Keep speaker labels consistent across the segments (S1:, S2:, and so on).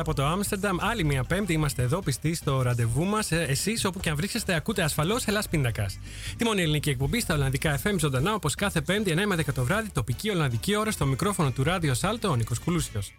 S1: από το Άμστερνταμ. Άλλη μια Πέμπτη είμαστε εδώ πιστοί στο ραντεβού μας. Εσείς, όπου και αν βρίσκεστε, ακούτε ασφαλώς Ελλάς Πίνακας. Τη μόνη ελληνική εκπομπή στα Ολλανδικά FM ζωντανά, όπως κάθε Πέμπτη 9 με 10 το βράδυ, τοπική Ολλανδική ώρα στο μικρόφωνο του Ράδιο Σάλτο, ο Νίκος Κουλούσιος.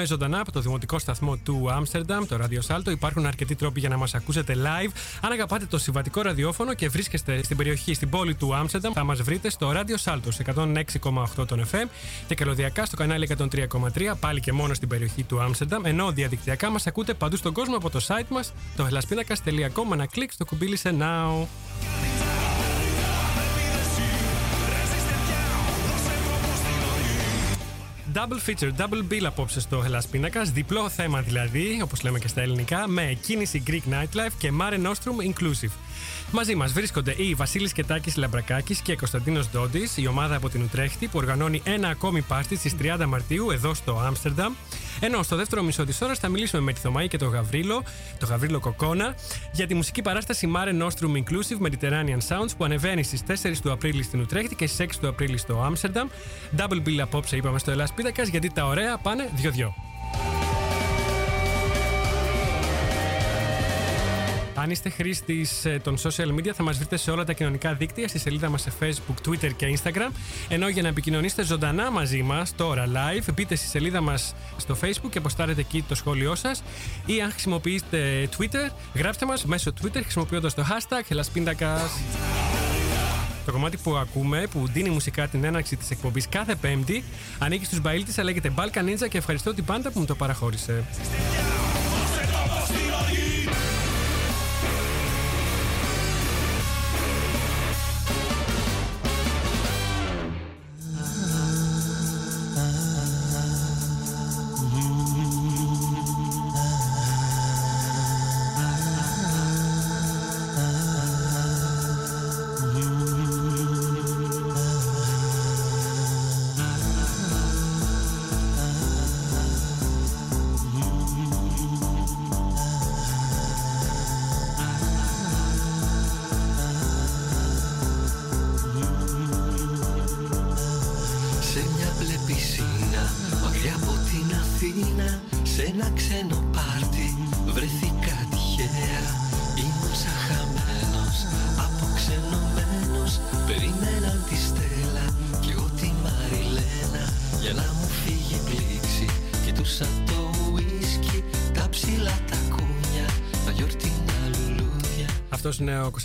S1: Ε, εκπέμπουμε ζωντανά από το δημοτικό σταθμό του Άμστερνταμ, το Radio Salto. Υπάρχουν αρκετοί τρόποι για να μας ακούσετε live. Αν αγαπάτε το συμβατικό ραδιόφωνο και βρίσκεστε στην περιοχή, στην πόλη του Άμστερνταμ, θα μας βρείτε στο Radio Salto σε 106,8 τον FM και καλωδιακά στο κανάλι 103,3 πάλι και μόνο στην περιοχή του Άμστερνταμ. Ενώ διαδικτυακά μας ακούτε παντού στον κόσμο από το site μας, το hellasπίνακα.com, με ένα κλικ στο κουμπί σε Now. Double feature, double bill απόψε στο Hellas Πίνακα. Διπλό θέμα δηλαδή, όπω λέμε και στα ελληνικά, με κίνηση Greek Nightlife και Mare Nostrum Inclusive. Μαζί μας βρίσκονται οι Βασίλης Κετάκης Λαμπρακάκης και Κωνσταντίνος Ντόντι, η ομάδα από την Ουτρέχτη που οργανώνει ένα ακόμη πάρτι στις 30 Μαρτίου εδώ στο Άμστερνταμ. Ενώ στο δεύτερο μισό της ώρας θα μιλήσουμε με τη Θωμαή και τον Γαβρίλο, τον Γαβρίλο Κοκόνα, για τη μουσική παράσταση Mare Nostrum Inclusive Mediterranean Sounds που ανεβαίνει στις 4 του Απρίλη στην Ουτρέχτη και στις 6 του Απρίλη στο Άμστερνταμ. Double bill απόψε είπαμε στο Ελλάς Πίτακας γιατί τα ωραία πάνε δυο-δυο. Αν είστε χρήστη των social media, θα μας βρείτε σε όλα τα κοινωνικά δίκτυα, στη σελίδα μας σε Facebook, Twitter και Instagram. Ενώ για να επικοινωνήσετε ζωντανά μαζί μας, τώρα live, μπείτε στη σελίδα μας στο Facebook και αποστάρετε εκεί το σχόλιο σας. Ή αν χρησιμοποιείτε Twitter, γράψτε μας μέσω Twitter χρησιμοποιώντας το hashtag Χελασπίντακα. Το κομμάτι που ακούμε, που δίνει μουσικά την έναρξη της εκπομπής κάθε Πέμπτη, ανήκει στους Μπαίλ αλλά λέγεται Balkan Ninja και ευχαριστώ την πάντα που μου το παραχώρησε.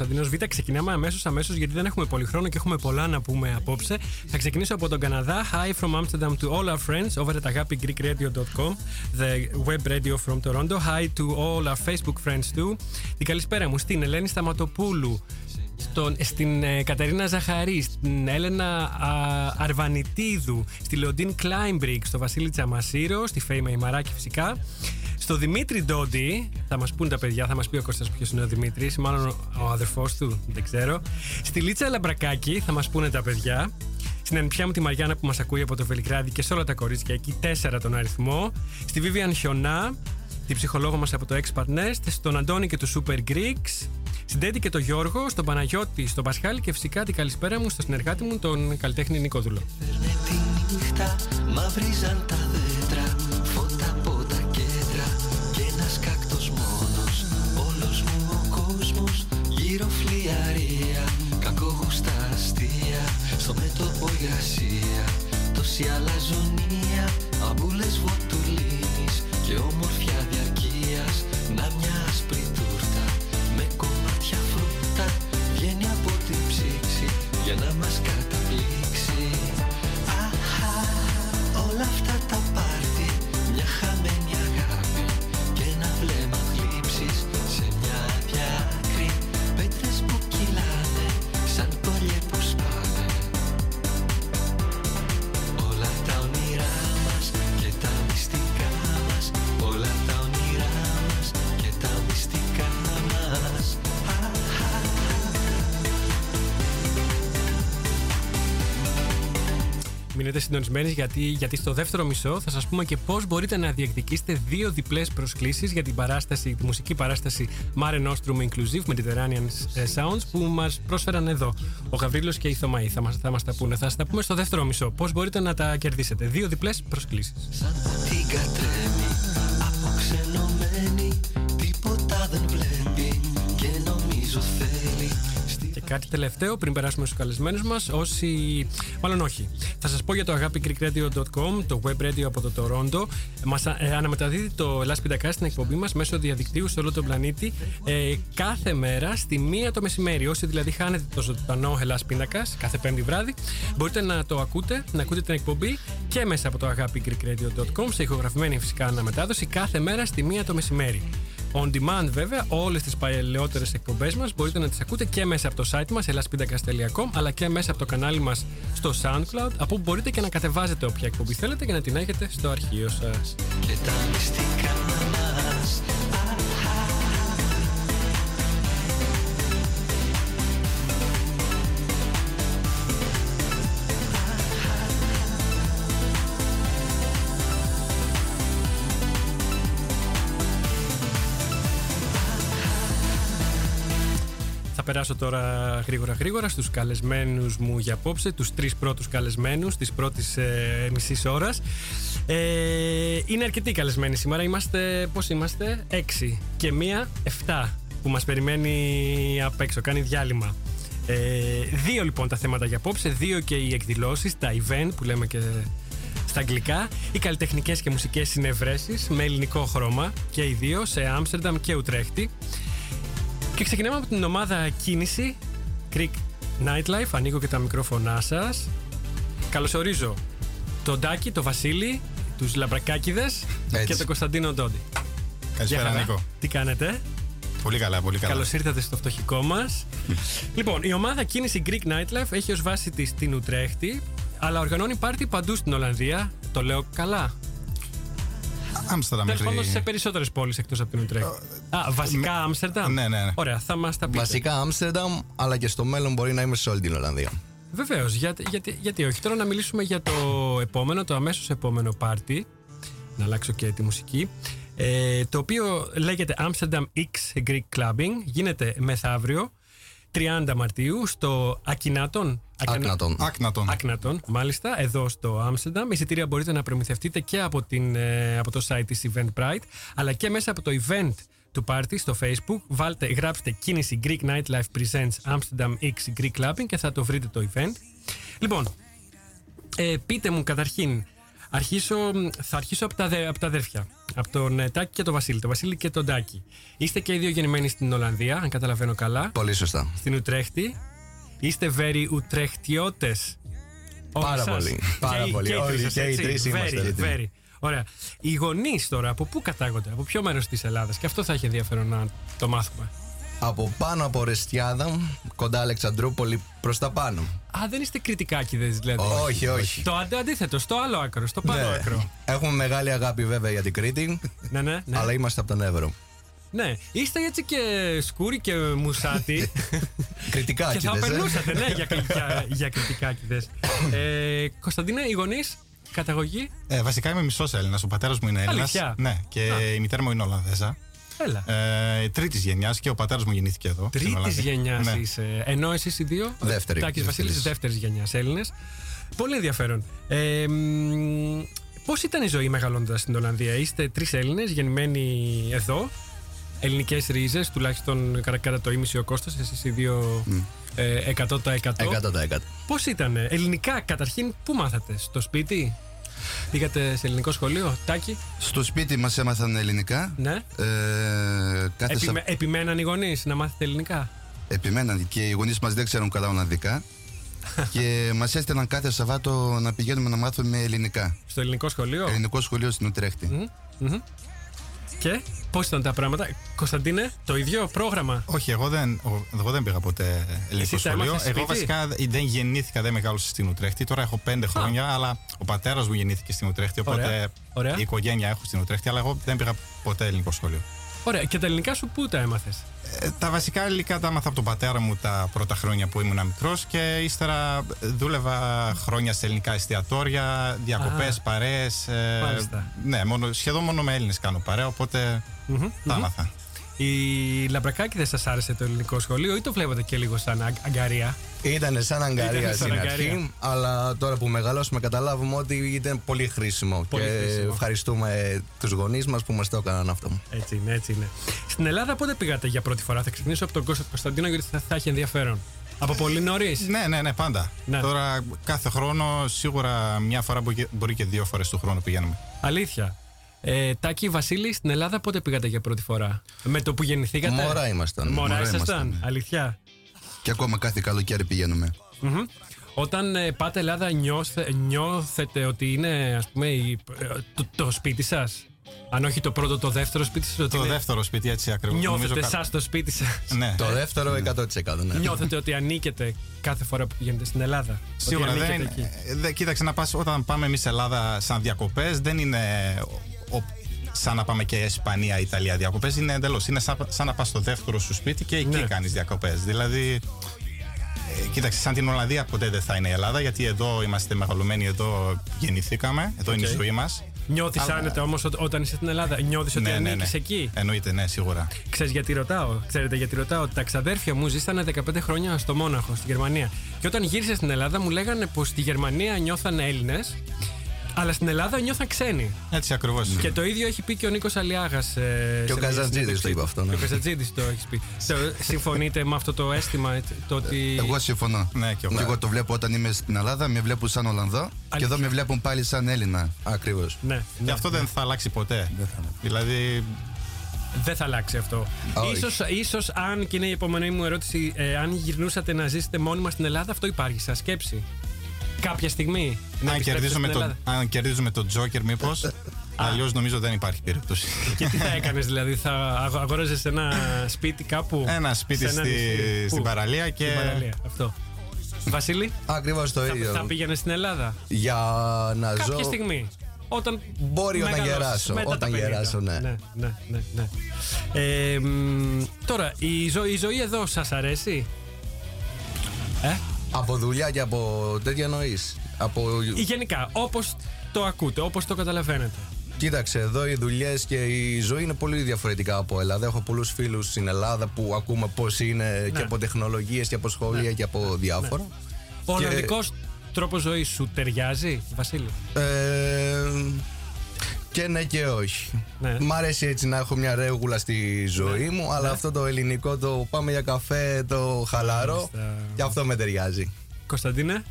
S1: Αυτό είναι ο Κωνσταντίνος Β. Ξεκινάμε αμέσως, αμέσως, γιατί δεν έχουμε πολύ χρόνο και έχουμε πολλά να πούμε απόψε. Θα ξεκινήσω από τον Καναδά. Hi from Amsterdam to all our friends over at agapigreekradio.com, the web radio from Toronto. Hi to all our Facebook friends too. Την καλησπέρα μου στην Ελένη Σταματοπούλου, στον, στην ε, Κατερίνα Ζαχαρή, στην Έλενα α, Αρβανιτίδου, στη Λεοντίν Κλάιμπρικ, στο Βασίλη Τσαμασίρο, στη Φέη Μεϊμαράκη φυσικά. Στο Δημήτρη Ντόντι, θα μας πούν τα παιδιά, θα μας πει ο Κώστας ποιος είναι ο Δημήτρης, μάλλον ο, ο αδερφός του, δεν ξέρω. Στη Λίτσα Λαμπρακάκη, θα μας πούνε τα παιδιά. Στην ανιπιά μου τη Μαριάννα που μας ακούει από το Βελιγράδι και σε όλα τα κορίτσια εκεί, τέσσερα τον αριθμό. Στη Vivian Χιονά, την ψυχολόγο μας από το Expert Nest. Στον Αντώνη και του Super Greeks. Στην Τέντη και τον Γιώργο, στον Παναγιώτη, στον Πασχάλη και φυσικά την καλησπέρα μου στο συνεργάτη μου, τον καλλιτέχνη Νίκο Δούλο.
S2: Φέρνε τη νύχτα, μαυρίζαν τα δέντρα κόσμος γύρω φλιαρία Κακόγουστα αστεία, στο μέτωπο υγρασία Τόση αλαζονία, αμπούλες βοτουλίνης Και όμορφια
S1: Μείνετε συντονισμένοι γιατί, γιατί στο δεύτερο μισό θα σας πούμε και πώς μπορείτε να διεκδικήσετε δύο διπλές προσκλήσεις για την παράσταση, τη μουσική παράσταση Mare Nostrum Inclusive Mediterranean Sounds που μας πρόσφεραν εδώ ο Γαβρίλος και η Θωμαή. Θα μας θα μας τα πούνε. Θα σας τα πούμε στο δεύτερο μισό. Πώς μπορείτε να τα κερδίσετε. Δύο διπλές προσκλήσεις.
S2: Σαν
S1: κάτι τελευταίο πριν περάσουμε στους καλεσμένους μας. Όσοι. Μάλλον όχι. Θα σας πω για το agapigreekradio.com, το web radio από το Toronto. Μας αναμεταδίδει το Ελλάς Πιτακά στην εκπομπή μας μέσω διαδικτύου σε όλο τον πλανήτη ε, κάθε μέρα στη μία το μεσημέρι. Όσοι δηλαδή χάνετε το ζωντανό Ελλάς Πίνακα κάθε πέμπτη βράδυ, μπορείτε να το ακούτε, να ακούτε την εκπομπή και μέσα από το agapigreekradio.com σε ηχογραφημένη φυσικά αναμετάδοση κάθε μέρα στη μία το μεσημέρι. On demand βέβαια, όλες τις παλαιότερες εκπομπές μας μπορείτε να τις ακούτε και μέσα από το site μας elaspindakas.com αλλά και μέσα από το κανάλι μας στο SoundCloud από όπου μπορείτε και να κατεβάζετε όποια εκπομπή θέλετε και να την έχετε στο αρχείο σας. Περάσω τώρα γρήγορα γρήγορα στους καλεσμένους μου για απόψε, τους τρεις πρώτους καλεσμένους της πρώτης ε, μισής ώρας. Ε, είναι αρκετοί καλεσμένοι σήμερα, είμαστε, πώς είμαστε, έξι και μία, εφτά που μας περιμένει απ' έξω, κάνει διάλειμμα. Ε, δύο λοιπόν τα θέματα για απόψε, δύο και οι εκδηλώσεις, τα event που λέμε και στα αγγλικά, οι καλλιτεχνικές και μουσικές συνευρέσεις με ελληνικό χρώμα και οι δύο σε Άμστερνταμ και Ουτρέχτη. Και ξεκινάμε από την ομάδα κίνηση Greek Nightlife. Ανοίγω και τα μικρόφωνά σας. Καλωσορίζω τον Τάκη, τον Βασίλη, τους Λαμπρακάκιδε
S3: Έτσι.
S1: και τον Κωνσταντίνο Ντόντι.
S3: Καλησπέρα,
S1: Γεια χαρά.
S3: Νίκο.
S1: Τι κάνετε,
S3: Πολύ καλά, πολύ καλά.
S1: Καλώς ήρθατε στο φτωχικό μας. λοιπόν, η ομάδα κίνηση Greek Nightlife έχει ως βάση της την Ουτρέχτη, αλλά οργανώνει πάρτι παντού στην Ολλανδία. Το λέω καλά;
S3: Άμστερνταμ
S1: Τέλος
S3: μέχρι.
S1: πάντων σε περισσότερες πόλεις εκτός από την Ουτρέχτη. Α, βασικά Άμστερνταμ;
S3: Ναι, ναι, ναι.
S1: Ωραία, θα μας τα πείτε.
S4: Βασικά Άμστερνταμ, αλλά και στο μέλλον μπορεί να είμαι σε όλη την Ολλανδία.
S1: Βεβαίως, γιατί, γιατί, γιατί όχι. Τώρα να μιλήσουμε για το επόμενο, το αμέσως επόμενο πάρτι. Να αλλάξω και τη μουσική. Ε, το οποίο λέγεται Amsterdam X Greek Clubbing. Γίνεται μεθαύριο, 30 Μαρτίου, στο Ακινάτον.
S4: Άκνατον.
S3: Άκνατον.
S1: Άκνατον, μάλιστα, εδώ στο Άμστερνταμ. Εισιτήρια μπορείτε να προμηθευτείτε και από, την, ε, από το site της Eventbrite, αλλά και μέσα από το event του πάρτι στο facebook. Βάλτε, γράψτε κίνηση Greek Nightlife Presents Amsterdam X Greek Clubbing και θα το βρείτε το event. Λοιπόν, ε, πείτε μου καταρχήν, αρχίσω, θα αρχίσω από τα, δε- από τα αδέρφια. Από τον ε, Τάκη και τον Βασίλη. Το Βασίλη και τον Τάκη. Είστε και οι δύο γεννημένοι στην Ολλανδία, αν καταλαβαίνω καλά.
S4: Πολύ σωστά.
S1: Στην Ουτρέχτη. Είστε very Ουτρέχτιώτες.
S4: Πάρα πολύ. Πάρα πολύ. Όλοι και οι τρεις είμαστε
S1: Very,
S4: έτοιμοι.
S1: very. Ωραία. Οι γονείς τώρα από πού κατάγονται, από ποιο μέρος της Ελλάδας; Και αυτό θα έχει ενδιαφέρον να το μάθουμε.
S4: Από πάνω από Ρεστιάδα, κοντά Αλεξανδρούπολη, προς τα πάνω.
S1: Α, δεν είστε κριτικάκιδε δηλαδή.
S4: Όχι, όχι.
S1: Το αντι- αντίθετο, στο άλλο άκρο, στο πάνω
S4: Ναι.
S1: άκρο.
S4: Έχουμε μεγάλη αγάπη βέβαια για την Κρήτη,
S1: Ναι, ναι, ναι.
S4: αλλά είμαστε από τον Εύρο.
S1: Ναι, είστε έτσι και σκούρι και μουσάτι.
S4: Κριτικά
S1: και θα
S4: κοίτες, ε.
S1: περνούσατε, ναι, για, για, για κριτικάκιδε. Ε, Κωνσταντίνε, οι γονείς, καταγωγή;
S3: Ε, βασικά είμαι μισός Έλληνας. Ο πατέρας μου είναι Έλληνας.
S1: Αλήθεια;
S3: Ναι, και η μητέρα μου είναι Ολλανδέζα.
S1: Έλα.
S3: Ε, Τρίτης γενιάς και ο πατέρας μου γεννήθηκε εδώ. στην
S1: Τρίτης
S3: Ολλανδία.
S1: γενιάς
S3: Ναι.
S1: είσαι. Ενώ εσείς οι δύο.
S4: Δεύτερη.
S1: Τάκης Βασίλης,
S4: Δεύτερης.
S1: δεύτερης γενιάς Έλληνες. Πολύ ενδιαφέρον. Ε, Πώς ήταν η ζωή μεγαλώντα στην Ολλανδία, Είστε τρεις Έλληνες γεννημένοι εδώ. Ελληνικές ρίζες, τουλάχιστον κατά, κατά το ίμιση ο Κώστας, εσείς οι δύο ε, 100%.
S4: 100%.
S1: Πώς ήταν, ελληνικά καταρχήν, πού μάθατε, στο σπίτι, πήγατε σε ελληνικό σχολείο, Τάκη,
S5: Στο σπίτι μας έμαθαν ελληνικά.
S1: ναι.
S5: Ε, κάθε
S1: Επιμε,
S5: Σα...
S1: επιμέναν οι γονείς να μάθετε ελληνικά;
S5: Επιμέναν και οι γονείς μας δεν ξέρουν καλά Ολλανδικά. και μας έστελναν κάθε Σαββάτο να πηγαίνουμε να μάθουμε ελληνικά.
S1: Στο ελληνικό σχολείο;
S5: Ελληνικό σχολείο στην Ουτρέχτη.
S1: Μμμ. Και πώς ήταν τα πράγματα, Κωνσταντίνε, το ίδιο πρόγραμμα;
S3: Όχι, εγώ δεν, ο- εγώ δεν πήγα ποτέ ελληνικό
S1: Εσύ τα
S3: σχολείο.
S1: έμαθες
S3: Εγώ
S1: σπίτι;
S3: βασικά δεν γεννήθηκα, δεν μεγάλωσα στην Ουτρέχτη. Τώρα έχω πέντε χρόνια, αλλά ο πατέρας μου γεννήθηκε στην Ουτρέχτη. Οπότε
S1: Ωραία, ωραία.
S3: η οικογένεια έχω στην Ουτρέχτη, αλλά εγώ δεν πήγα ποτέ ελληνικό σχολείο.
S1: Ωραία, και τα ελληνικά σου πού τα έμαθες;
S3: Ε, τα βασικά ελληνικά τα έμαθα από τον πατέρα μου τα πρώτα χρόνια που ήμουν μικρός και ύστερα δούλευα χρόνια σε ελληνικά εστιατόρια, διακοπές,
S1: Α.
S3: παρέες.
S1: Μάλιστα.
S3: ναι, μόνο, σχεδόν μόνο με Έλληνες κάνω παρέα, οπότε τα έμαθα.
S1: Η Λαμπρακάκη δεν σας άρεσε το ελληνικό σχολείο ή το βλέπατε και λίγο σαν αγ- αγκαρία;
S4: Ήταν σαν αγκαρία
S1: Ήτανε σαν
S4: στην
S1: αγκαρία.
S4: αρχή, αλλά τώρα που μεγαλώσουμε καταλάβουμε ότι ήταν πολύ χρήσιμο.
S1: Πολύ
S4: και
S1: χρήσιμο.
S4: ευχαριστούμε τους γονείς μας που μας το έκαναν αυτό.
S1: Έτσι είναι, έτσι είναι. Στην Ελλάδα πότε πήγατε για πρώτη φορά, θα ξεκινήσω από τον Κώστα Κωνσταντίνο γιατί θα, θα έχει ενδιαφέρον. Από πολύ νωρίς;
S3: Ναι, ναι, ναι, πάντα.
S1: Ναι.
S3: Τώρα κάθε χρόνο σίγουρα μια φορά μπορεί και- μπορεί και δύο φορές του χρόνου πηγαίνουμε.
S1: Αλήθεια. Ε, Τάκη Βασίλη, στην Ελλάδα πότε πήγατε για πρώτη φορά; Με το που γεννηθήκατε;
S4: Μωρά ήμασταν.
S1: Μωρά
S5: Μωρά
S1: ήσασταν;
S5: ήμασταν.
S1: Αλήθεια.
S5: Και ακόμα κάθε καλοκαίρι πηγαίνουμε.
S1: Μμμ. Όταν ε, πάτε Ελλάδα νιώθε, νιώθετε ότι είναι ας πούμε η- ε, το, το σπίτι σας; Αν όχι το πρώτο, το δεύτερο σπίτι σας. ότι
S3: Το
S1: είναι-
S3: δεύτερο σπίτι έτσι ακριβώς.
S1: Νιώθετε εσά το σπίτι σας;
S3: Ναι.
S4: Το δεύτερο 100% ναι.
S1: Νιώθετε ότι ανήκετε κάθε φορά που πηγαίνετε στην Ελλάδα;
S3: Σίγουρα
S1: ότι
S3: δεν
S1: ανήκετε
S3: είναι.
S1: εκεί;
S3: ε, δε- κοίταξε να πας όταν πάμε εμείς Ελλάδα σαν διακοπές, δεν είναι ο- ο- σαν να πάμε και Ισπανία, Ιταλία διακοπές. Είναι εντελώς. Είναι σαν, σαν να πας στο δεύτερο σου σπίτι και εκεί
S1: Ναι.
S3: κάνεις διακοπές. Δηλαδή. ε, Κοίταξε, σαν την Ολλανδία ποτέ δεν θα είναι η Ελλάδα, γιατί εδώ είμαστε μεγαλωμένοι, εδώ γεννηθήκαμε, εδώ είναι η
S1: Οκ.
S3: ζωή μας.
S1: Νιώθεις
S3: Αλλά-
S1: άνετα όμως όταν είσαι στην Ελλάδα; Νιώθεις ότι
S3: Ναι, ναι,
S1: ανήκεις
S3: ναι.
S1: εκεί;
S3: Εννοείται, ναι, σίγουρα.
S1: Ξέρεις γιατί ρωτάω; Ξέρετε γιατί ρωτάω; Τα ξαδέρφια μου ζήσανε 15 χρόνια στο Μόναχο, στη Γερμανία. Και όταν γύρισα στην Ελλάδα μου λέγανε πως στη Γερμανία νιώθαν Έλληνες, αλλά στην Ελλάδα νιώθαν ξένοι.
S3: Έτσι ακριβώς.
S1: Και το ίδιο έχει πει και ο Νίκος Αλιάγας.
S4: Και ο Καζατζίδης το είπε αυτό, ναι.
S1: Και ο Καζατζίδη το έχει πει. Το- Συμφωνείτε με αυτό το αίσθημα, έτσι, το ότι.
S5: Εγώ συμφωνώ.
S3: Ναι, και εγώ.
S5: Και εγώ το βλέπω όταν είμαι στην Ελλάδα, με βλέπουν σαν Ολλανδό και εδώ με βλέπουν πάλι σαν Έλληνα.
S4: Ακριβώς.
S1: Ναι,
S3: Και
S1: ναι.
S3: αυτό δεν θα αλλάξει ποτέ. Δηλαδή,
S1: Δεν θα αλλάξει αυτό.
S4: Όχι.
S1: Ίσως, ίσως αν και είναι η επόμενη μου ερώτηση, ε, αν γυρνούσατε να ζήσετε μόνιμα στην Ελλάδα, αυτό υπάρχει σαν σκέψη; Κάποια στιγμή. να
S3: αν
S1: επιστρέψετε
S3: κερδίζουμε,
S1: στην
S3: το,
S1: Ελλάδα.
S3: αν κερδίζουμε το Joker, μήπως. Αλλιώς νομίζω δεν υπάρχει περίπτωση.
S1: Και τι θα έκανες, δηλαδή, θα αγο- αγόραζες ένα σπίτι κάπου.
S3: Ένα σπίτι
S1: σε ένα
S3: στη,
S1: νησί.
S3: στην
S1: Πού;
S3: παραλία και.
S1: Στην παραλία, αυτό. Βασίλη,
S4: Ακριβώς το
S1: θα,
S4: ίδιο.
S1: θα πήγαινες στην Ελλάδα;
S4: Για να
S1: Κάποια
S4: ζω.
S1: στιγμή. Όταν
S4: Μπορεί όταν
S1: μεγαλώσεις,
S4: γεράσω,
S1: μετά τα
S4: όταν
S1: 50.
S4: γεράσω, ναι.
S1: ναι, ναι, ναι, ναι. Ε, μ, τώρα, η, ζω- η ζωή εδώ σας αρέσει; Ε;
S4: Από δουλειά και από τέτοια εννοείς; Από...
S1: Ή γενικά, όπως το ακούτε, όπως το καταλαβαίνετε.
S4: Κοίταξε, εδώ οι δουλειές και η ζωή είναι πολύ διαφορετικά από Ελλάδα. Έχω πολλούς φίλους στην Ελλάδα που ακούμε πώς είναι και από τεχνολογίες και από σχολεία και από διάφορα.
S1: Ο
S4: Και-
S1: Ολλανδικός τρόπος ζωής σου ταιριάζει, Βασίλη;
S4: Ε, και ναι και όχι.
S1: Ναι.
S4: Μ' αρέσει έτσι να έχω μια ρέγουλα στη ζωή μου, αλλά αυτό το ελληνικό το πάμε για καφέ, το χαλαρό,
S1: Μάλιστα.
S4: και αυτό με ταιριάζει.
S1: Κωνσταντίνε.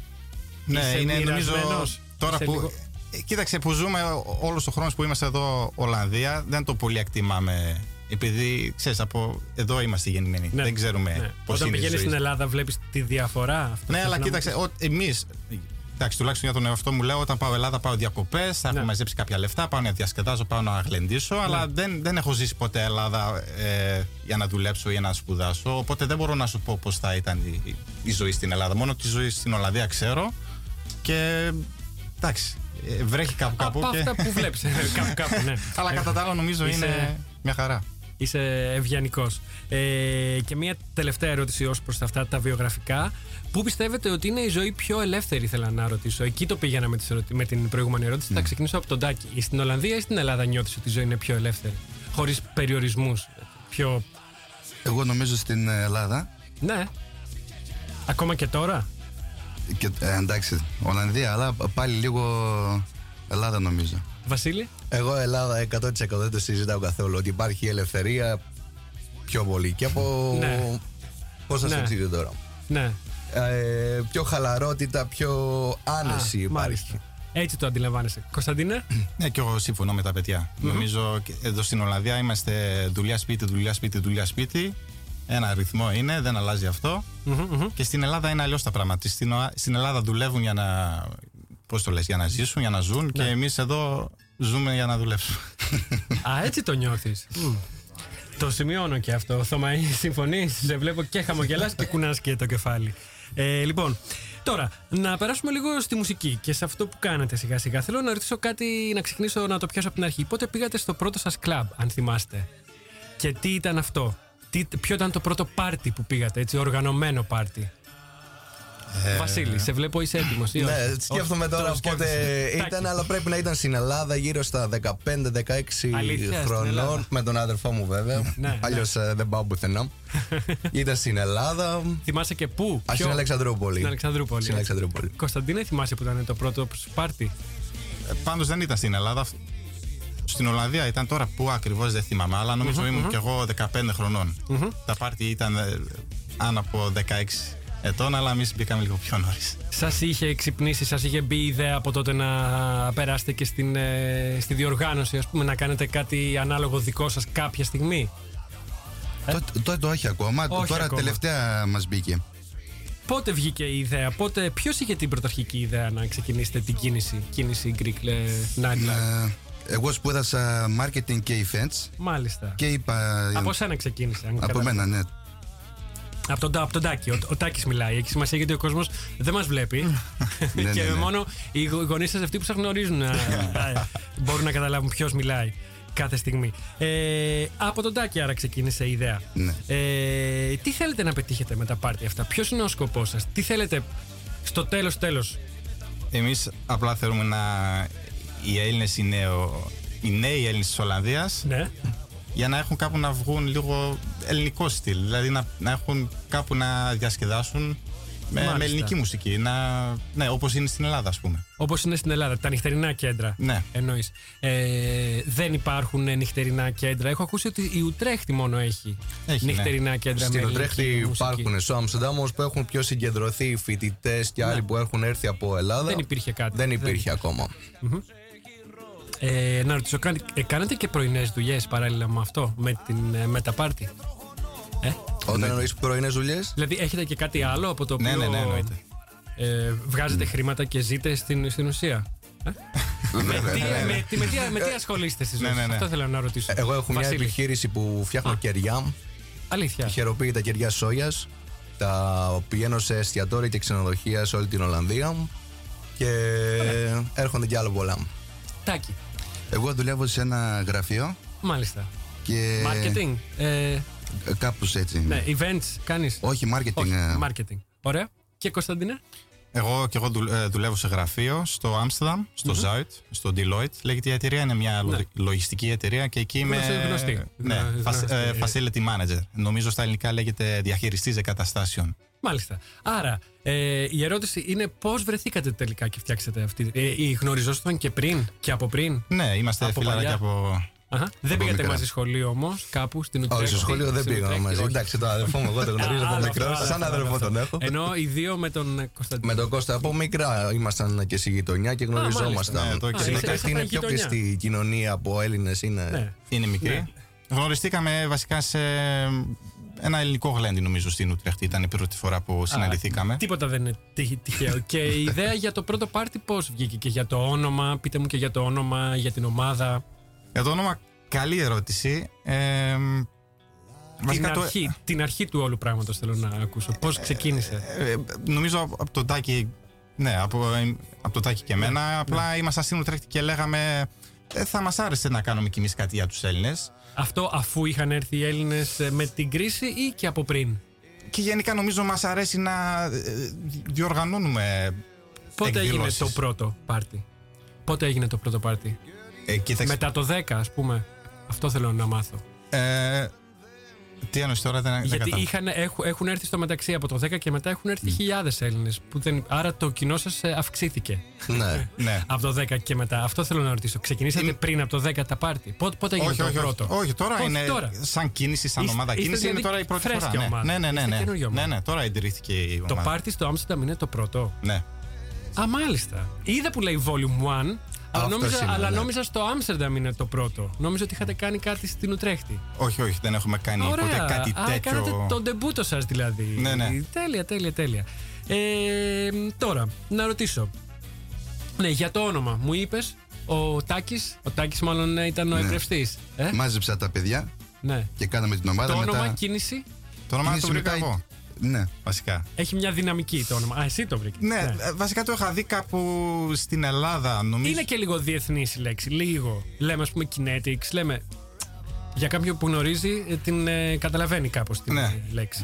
S3: Ναι,
S1: Είσαι
S3: είναι νομίζω.
S1: μοιρασμένος;
S3: Τώρα
S1: Είσαι
S3: που.
S1: λίγο-
S3: Ε, Κοίταξε, που ζούμε όλος ο χρόνος που είμαστε εδώ Ολλανδία, δεν το πολύ εκτιμάμε. Επειδή ξέρεις, από εδώ είμαστε γεννημένοι.
S1: Ναι.
S3: Δεν ξέρουμε
S1: Ναι.
S3: πώς
S1: Όταν
S3: είναι η
S1: πηγαίνεις
S3: ζωή.
S1: στην Ελλάδα, βλέπεις τη διαφορά. Αυτό
S3: Ναι,
S1: θες
S3: αλλά
S1: να μου
S3: κοίταξε,
S1: πεις.
S3: εμείς. Εντάξει, τουλάχιστον για τον εαυτό μου λέω: Όταν πάω Ελλάδα, πάω διακοπές, θα
S1: Ναι.
S3: έχω μαζέψει κάποια λεφτά, πάω να διασκεδάζω, πάω να γλεντήσω. Αλλά δεν, δεν έχω ζήσει ποτέ Ελλάδα ε, για να δουλέψω ή να σπουδάσω. Οπότε δεν μπορώ να σου πω πώς θα ήταν η, η ζωή στην Ελλάδα. Μόνο τη ζωή στην Ολλανδία ξέρω. Και εντάξει, ε, βρέχει κάπου κάπου.
S1: Από
S3: και...
S1: αυτά που βλέπεις. κάπου, κάπου, ναι.
S3: Αλλά κατά τα άλλα νομίζω
S1: Είσαι-
S3: είναι μια χαρά.
S1: Είσαι ευγενικός. Ε, και μια τελευταία ερώτηση ως προς αυτά τα βιογραφικά. Πού πιστεύετε ότι είναι η ζωή πιο ελεύθερη, ήθελα να ρωτήσω. Εκεί το πήγαινα με, τις ερωτη- με την προηγούμενη ερώτηση. Θα ξεκινήσω από τον Τάκη. Ή Στην Ολλανδία ή στην Ελλάδα νιώθεις ότι η ζωή είναι πιο ελεύθερη. Χωρίς περιορισμούς. Πιο.
S5: Εγώ νομίζω στην Ελλάδα.
S1: Ναι. Ακόμα και τώρα;
S5: Και, ε, εντάξει, Ολλανδία, αλλά πάλι λίγο Ελλάδα νομίζω.
S1: Βασίλη;
S4: Εγώ Ελλάδα 100% δεν το συζητάω καθόλου. Ότι υπάρχει ελευθερία πιο πολύ. Και από.
S1: Ναι.
S4: Πώς θα
S1: Ναι.
S4: σε εξηγήσω τώρα.
S1: Ναι.
S4: Ε, πιο χαλαρότητα, πιο άνεση
S1: Α,
S4: υπάρχει.
S1: μάλιστα. Έτσι το αντιλαμβάνεσαι. Κωνσταντίνε;
S3: Ναι, και εγώ συμφωνώ με τα παιδιά. Νομίζω και εδώ στην Ολλανδία είμαστε δουλειά σπίτι, δουλειά σπίτι, δουλειά σπίτι. Ένα ρυθμό είναι, δεν αλλάζει αυτό.
S1: Μμμ, μμμ.
S3: Και στην Ελλάδα είναι αλλιώς τα πράγματα. Στην, Οα- στην Ελλάδα δουλεύουν για να. Πώς το λες, για να ζήσουν, για να ζουν. Και εμείς εδώ ζούμε για να δουλέψουμε.
S1: Α, έτσι το νιώθεις. Το σημειώνω και αυτό. Θωμαή, συμφωνείς; Σε βλέπω και χαμογελάς και κουνάς και το κεφάλι. Ε, λοιπόν, τώρα να περάσουμε λίγο στη μουσική και σε αυτό που κάνετε σιγά σιγά. Θέλω να ρωτήσω κάτι, να ξεκινήσω να το πιάσω από την αρχή. Πότε πήγατε στο πρώτο σας κλαμπ, αν θυμάστε; Και τι ήταν αυτό; Τι, ποιο ήταν το πρώτο πάρτι που πήγατε, έτσι, οργανωμένο πάρτι; Βασίλη, σε βλέπω είσαι έτοιμος.
S4: Ναι, σκέφτομαι τώρα πότε ήταν, αλλά πρέπει να ήταν στην Ελλάδα γύρω στα 15-16
S1: Αλήθεια, στην Ελλάδα.
S4: χρονών. Με τον αδερφό μου βέβαια.
S1: Ναι,
S4: Αλλιώς δεν πάω πουθενά. ήταν στην Ελλάδα.
S1: Θυμάσαι και πού.
S4: Α,
S1: ποιο;
S4: στην Αλεξανδρούπολη.
S1: Στην Αλεξανδρούπολη.
S4: Στην
S1: έτσι.
S4: Αλεξανδρούπολη.
S1: Κωνσταντίνε, θυμάσαι που ήταν το πρώτο σου πάρτι.
S3: Πάντως δεν ήταν στην Ελλάδα. Στην Ολλανδία ήταν τώρα που ακριβώς δεν θυμάμαι, αλλά νομίζω ήμουν κι εγώ 15 χρονών. Τα πάρτι ήταν ε, άνω από 16 ετών, αλλά εμείς μπήκαμε λίγο πιο νωρίς.
S1: Σας είχε ξυπνήσει, σας είχε μπει η ιδέα από τότε να περάσετε και στην, ε, στη διοργάνωση, ας πούμε, να κάνετε κάτι ανάλογο δικό σας κάποια στιγμή;
S5: Τότε, τότε όχι ακόμα.
S1: Όχι
S5: Τώρα
S1: ακόμα.
S5: τελευταία μας μπήκε.
S1: Πότε βγήκε η ιδέα, πότε, ποιος είχε την πρωταρχική ιδέα να ξεκινήσετε την κίνηση, κίνηση Greek ε, Nightlife.
S5: Ε, εγώ σπούδασα marketing και events
S1: Μάλιστα.
S5: και είπα.
S1: Από σένα ξεκίνησε. αν
S5: από
S1: κατάλαβα.
S5: μένα, ναι.
S1: Από τον, από τον Τάκη. Ο, ο Τάκης μιλάει. Έχει σημασία γιατί ο κόσμος δεν μας βλέπει.
S5: Ναι,
S1: και
S5: ναι, ναι.
S1: μόνο οι γονείς σας αυτοί που σας γνωρίζουν α, α, μπορούν να καταλάβουν ποιος μιλάει κάθε στιγμή. Ε, από τον Τάκη άρα ξεκίνησε η ιδέα.
S5: Ναι.
S1: Ε, τι θέλετε να πετύχετε με τα πάρτι αυτά, Ποιος είναι ο σκοπός σας, Τι θέλετε στο τέλος τέλος;
S3: Εμείς απλά θέλουμε να. Οι Έλληνες, οι, νέο, οι νέοι Έλληνες της Ολλανδίας,
S1: Ναι.
S3: Για να έχουν κάπου να βγουν λίγο ελληνικό στυλ. Δηλαδή να, να έχουν κάπου να διασκεδάσουν με,
S1: Μάλιστα.
S3: με ελληνική μουσική. Να, ναι, όπως είναι στην Ελλάδα, ας πούμε.
S1: Όπως είναι στην Ελλάδα, τα νυχτερινά κέντρα.
S3: Ναι.
S1: Εννοείς. Ε, δεν υπάρχουν ε, νυχτερινά κέντρα. Έχω ακούσει ότι η Ουτρέχτη μόνο έχει,
S3: Έχει, ναι.
S1: νυχτερινά κέντρα
S4: Στην
S1: με
S4: Οτρέχτη
S1: ελληνική μουσική.
S4: υπάρχουν. Στο Αμsterdam όμως που έχουν πιο συγκεντρωθεί φοιτητές και άλλοι που έχουν έρθει από Ελλάδα.
S1: Ναι. Δεν υπήρχε κάτι.
S4: Δεν
S1: Δεν
S4: υπήρχε ακόμα.
S1: Ε, να ρωτήσω, κάν- ε, κάνετε και πρωινές δουλειές παράλληλα με αυτό, με, την, ε, με τα πάρτι; Ε,
S4: Όταν εννοείς πρωινές δουλειές;
S1: δηλαδή έχετε και κάτι άλλο από το οποίο
S3: Ναι, ναι, ναι, εννοείται.
S1: ε, βγάζετε χρήματα και ζείτε στην, στην ουσία; Ε; με, τι, με, τι- με, τι, με τι ασχολείστε στη ζωή
S3: Ναι, ναι,
S1: σας;
S3: ναι.
S1: Αυτό θέλω να ρωτήσω.
S4: Εγώ έχω μια
S1: Βασίλη,
S4: επιχείρηση που φτιάχνω κεριά.
S1: Αλήθεια.
S4: Χεροποιεί τα κεριά σόγιας. Τα πηγαίνω σε εστιατόρια και ξενοδοχεία σε όλη την Ολλανδία. Και έρχονται κι άλλα πολλά.
S1: Τάκι.
S5: Εγώ δουλεύω σε ένα γραφείο
S1: Μάλιστα.
S5: και.
S1: Marketing. Ε,
S5: Κάπως έτσι.
S1: ναι, events κάνεις.
S5: Όχι, marketing.
S1: Όχι,
S5: ε,
S1: marketing. Ωραία. Και Κωνσταντίνε.
S3: Εγώ και εγώ δουλ- ε, δουλεύω σε γραφείο στο Άμστερνταμ, στο Zuid, στο Deloitte. Λέγεται η εταιρεία, είναι μια λο- λογιστική εταιρεία και εκεί είμαι.
S1: Γνωστή, γνωστή.
S3: Ναι,
S1: Γνωστή.
S3: φασ- ε, facility manager. Νομίζω στα ελληνικά λέγεται διαχειριστής εγκαταστάσεων.
S1: Μάλιστα. Άρα, ε, η ερώτηση είναι πώς βρεθήκατε τελικά και φτιάξατε αυτή. Ε, ή γνωριζόσασταν και πριν και από πριν;
S3: Ναι, είμαστε
S1: Από
S3: φιλαράκια
S1: παλιά.
S3: από,
S1: Αχα. Δεν
S4: Από
S1: πήγατε
S4: μικρά.
S1: μαζί σχολείο όμως, κάπου στην Ουτρέχτη.
S4: Όχι, στο σχολείο δεν
S1: στην
S4: πήγαμε
S1: Ουτρέχτη,
S4: μαζί.
S1: όχι.
S4: Εντάξει, τον αδερφό μου, εγώ τον γνωρίζω από
S1: Άλλο
S4: μικρό.
S1: αυτό, άλλο
S4: Σαν
S1: αυτό,
S4: αδερφό
S1: άλλο
S4: τον
S1: αυτό.
S4: έχω.
S1: Ενώ οι δύο με τον ε, Κωνσταντίνο.
S4: Με τον Κώστα από μικρά ήμασταν και στη γειτονιά και
S1: μάλιστα.
S4: γνωριζόμασταν.
S3: Ναι, το
S1: Α,
S3: ξέρετε.
S1: είστε-
S4: Συνήθω
S1: ήσασταν
S4: είναι πιο
S1: γειτονιά.
S4: κλειστή κοινωνία από Έλληνες. Είναι.
S1: Ναι.
S3: Είναι μικρή.
S1: Ναι.
S3: Γνωριστήκαμε βασικά σε ένα ελληνικό γλέντι, νομίζω, στην Ουτρέχτη. Ήταν η πρώτη φορά που συναντηθήκαμε.
S1: Τίποτα δεν είναι τυχ- τυχαίο. και η ιδέα για το πρώτο πάρτι πώς βγήκε; Και για το όνομα. Πείτε μου και για το όνομα, για την ομάδα.
S3: Για το όνομα, καλή ερώτηση. Ε,
S1: Την
S3: βασικά το-
S1: αρχή, την αρχή του όλου πράγματος θέλω να ακούσω. Πώς ξεκίνησε;
S3: Ε, νομίζω από, από τον Τάκη, ναι, από, από τον Τάκη και εμένα. Απλά ήμασταν στην Ουτρέχτη και λέγαμε ε, θα μας άρεσε να κάνουμε κι εμείς κάτι για τους Έλληνες.
S1: Αυτό αφού είχαν έρθει οι Έλληνες με την κρίση ή και από πριν;
S3: Και γενικά νομίζω μας αρέσει να ε, διοργανώνουμε
S1: Πότε έγινε
S3: εκδηλώσεις.
S1: το πρώτο πάρτι; Πότε έγινε το πρώτο πάρτι;
S3: Ε, κοίταξε,
S1: Μετά το 10, ας πούμε. Αυτό θέλω να μάθω.
S3: ε, τι εννοείς τώρα, δεν, δεν
S1: Γιατί
S3: κατάλαβα.
S1: είχαν, έχουν, έχουν έρθει στο μεταξύ από το 10 και μετά έχουν έρθει χιλιάδες Έλληνες. Άρα το κοινό σας αυξήθηκε.
S4: Ναι.
S3: Ναι.
S1: Από το 10 και μετά. Αυτό θέλω να ρωτήσω. Ξεκινήσατε
S3: Είναι-
S1: πριν από το 10 τα πάρτι. Πότε, πότε έγινε
S3: όχι,
S1: το
S3: όχι,
S1: πρώτο;
S3: όχι, όχι, τώρα
S1: Πώς
S3: είναι
S1: τώρα;
S3: σαν κίνηση, σαν
S1: Είστε-
S3: ομάδα
S1: είστε
S3: κίνηση, είναι
S1: δηλαδή
S3: τώρα η πρώτη
S1: φρέσκια
S3: φορά.
S1: ομάδα.
S3: Ναι, ναι, ναι,
S1: Είστε
S3: ναι,
S1: καινούργια
S3: ναι,
S1: ομάδα.
S3: ναι, τώρα εντηρήθηκε η
S1: Το
S3: ομάδα.
S1: πάρτι στο Άμστερνταμ είναι το πρώτο.
S3: Ναι.
S1: Α, μάλιστα. Είδα που λέει Volume 1. Αλλά,
S4: Αυτός
S1: νόμιζα,
S4: είναι,
S1: αλλά
S4: ναι.
S1: νόμιζα στο Άμστερνταμ είναι το πρώτο. Νόμιζα ότι είχατε κάνει κάτι στην Ουτρέχτη.
S3: Όχι, όχι, δεν έχουμε κάνει ποτέ κάτι
S1: Α,
S3: τέτοιο.
S1: κάνατε τον τεμπούτο σας δηλαδή.
S3: Ναι, ναι.
S1: Τέλεια, τέλεια, τέλεια. Ε, τώρα, να ρωτήσω. Ναι, για το όνομα. Μου είπες ο Τάκης. Ο Τάκης, μάλλον ε, ήταν ο
S5: Ναι.
S1: εμπνευστής. Ε;
S5: Μάζεψα τα παιδιά
S1: Ναι.
S5: και κάναμε την ομάδα
S1: Το
S5: μετά.
S1: όνομα κίνηση;
S3: Το όνομα το
S5: κίνηση
S3: βρήκα
S5: μετά-
S3: εγώ,
S5: Ναι.
S3: βασικά.
S1: έχει μια δυναμική το όνομα. Α, εσύ το βρήκες.
S3: Ναι, ε, βασικά το είχα δει κάπου στην Ελλάδα, νομίζω.
S1: Είναι και λίγο διεθνής η λέξη. Λίγο. Λέμε, ας πούμε, kinetics. Λέμε. Για κάποιον που γνωρίζει, ε, την ε, καταλαβαίνει κάπως την
S3: Ναι.
S1: ε, λέξη.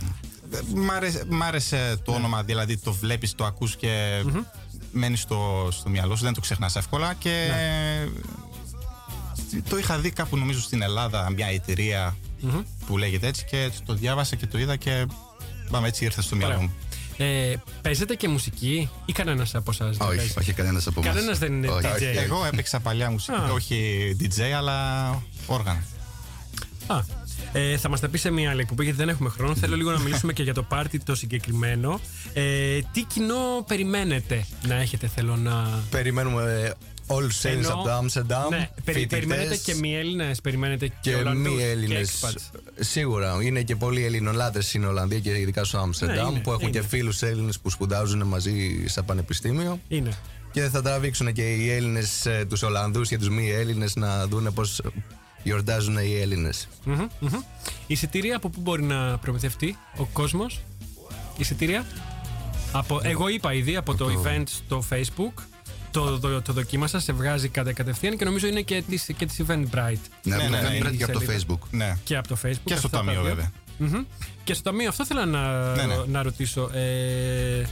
S3: Ε, Μ' άρεσε, μ' άρεσε το όνομα, δηλαδή το βλέπεις, το ακούς και μένεις στο, στο μυαλό σου, δεν το ξεχνάς εύκολα και το είχα δει κάπου νομίζω στην Ελλάδα μια εταιρεία που λέγεται έτσι και το διάβασα και το είδα και πάμε έτσι ήρθες στο μυαλό
S1: Ωραία.
S3: μου.
S1: Ε, παίζετε και μουσική ή κανένας από εσάς.
S5: Όχι, όχι κανένας από εμάς.
S1: Κανένας δεν είναι DJ;
S3: Εγώ έπαιξα παλιά μουσική,
S1: Α.
S3: όχι DJ αλλά όργανα.
S1: Α, ε, θα μας τα πει σε μια άλλη εκπομπή γιατί δεν έχουμε χρόνο. Θέλω λίγο να μιλήσουμε και για το πάρτι το συγκεκριμένο. Ε, τι κοινό περιμένετε να έχετε, θέλω να.
S4: Περιμένουμε όλου του Έλληνε
S1: Ενώ-
S4: από το Άμστερνταμ.
S1: Ναι, περι- περιμένετε και μη Έλληνες, περιμένετε και,
S4: και
S1: Ολλανδούς
S4: μη
S1: και
S4: Έλληνες.
S1: expats.
S4: Σίγουρα. Είναι και πολλοί Ελληνολάτες στην Ολλανδία και ειδικά στο Άμστερνταμ
S1: Ναι, είναι,
S4: που έχουν
S1: είναι.
S4: και φίλους Έλληνες που σπουδάζουν μαζί στα πανεπιστήμιο.
S1: Είναι.
S4: Και θα τραβήξουν και οι Έλληνες τους Ολλανδούς και τους μη Έλληνες να δουν πώς γιορτάζουν οι Έλληνες.
S1: Μμμ, μμμ. Εισιτήρια από πού μπορεί να προμηθευτεί ο κόσμος; Εισιτήρια; Από, εγώ είπα ήδη από το event στο facebook. Το, το, το δοκίμασα, σε βγάζει κατα, κατευθείαν και νομίζω είναι και της, και της Eventbrite.
S5: Ναι,
S3: Ναι,
S5: από
S3: ναι,
S5: το
S3: ναι,
S5: Eventbrite
S1: η
S5: και από το
S1: σελίδα.
S5: Facebook.
S3: Ναι.
S1: Και από το facebook.
S3: Και στο
S1: αυτά τα
S3: ταμείο
S1: δύο.
S3: βέβαια.
S1: Μμμ. Και στο ταμείο αυτό θέλω να,
S3: Ναι, ναι.
S1: να ρωτήσω. Ε,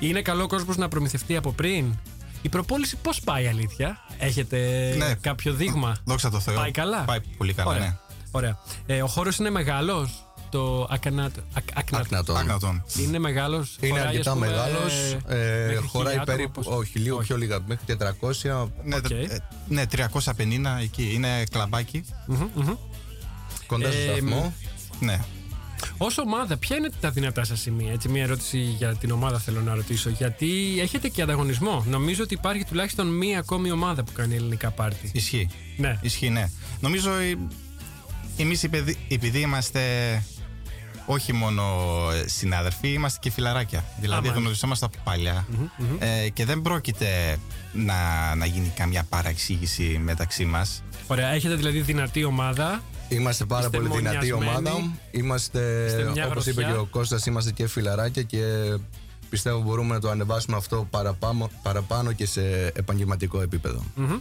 S1: είναι καλό ο κόσμος να προμηθευτεί από πριν; Η προπόληση πώς πάει αλήθεια, έχετε
S3: Ναι.
S1: κάποιο δείγμα;
S3: Δόξα τω Θεώ.
S1: Πάει καλά;
S3: Πάει πολύ καλά,
S1: Ωραία.
S3: ναι.
S1: Ωραία. Ε, ο χώρος είναι μεγάλος; Το Akhnat.
S4: Akhnaton.
S3: Akhnaton.
S1: Είναι μεγάλος.
S4: Είναι αρκετά μεγάλος. Ε, χωράει περίπου. Όχι, λίγο πιο λίγα. Μέχρι 400.
S3: Ναι,
S1: Οκ.
S3: ε, ναι, 350 εκεί. Είναι κλαμπάκι.
S4: Κοντά στο
S1: Ε,
S4: σταθμό.
S3: Ναι.
S1: Ως ομάδα, ποια είναι τα δυνατά σας σημεία; Έτσι, μια ερώτηση για την ομάδα θέλω να ρωτήσω. Γιατί έχετε και ανταγωνισμό. Νομίζω ότι υπάρχει τουλάχιστον μία ακόμη ομάδα που κάνει ελληνικά πάρτι.
S3: Ισχύει.
S1: Ναι.
S3: Ισχύει, ναι. Νομίζω εμείς επειδή είμαστε όχι μόνο ε, συνάδελφοι, είμαστε και φιλαράκια. Δηλαδή
S1: μάλιστα.
S3: γνωριζόμαστε από παλιά. Ε, και δεν πρόκειται να, να γίνει καμιά παραξήγηση μεταξύ μας.
S1: Ωραία, έχετε δηλαδή δυνατή ομάδα.
S4: Είμαστε πάρα
S1: Είστε
S4: πολύ δυνατή
S1: μονιασμένοι.
S4: ομάδα. Είμαστε,
S1: Είστε μια
S4: όπως είπε
S1: γροθιά.
S4: και ο Κώστας, είμαστε και φιλαράκια και πιστεύω μπορούμε να το ανεβάσουμε αυτό παραπάνω, παραπάνω και σε επαγγελματικό επίπεδο.
S1: Μμμ.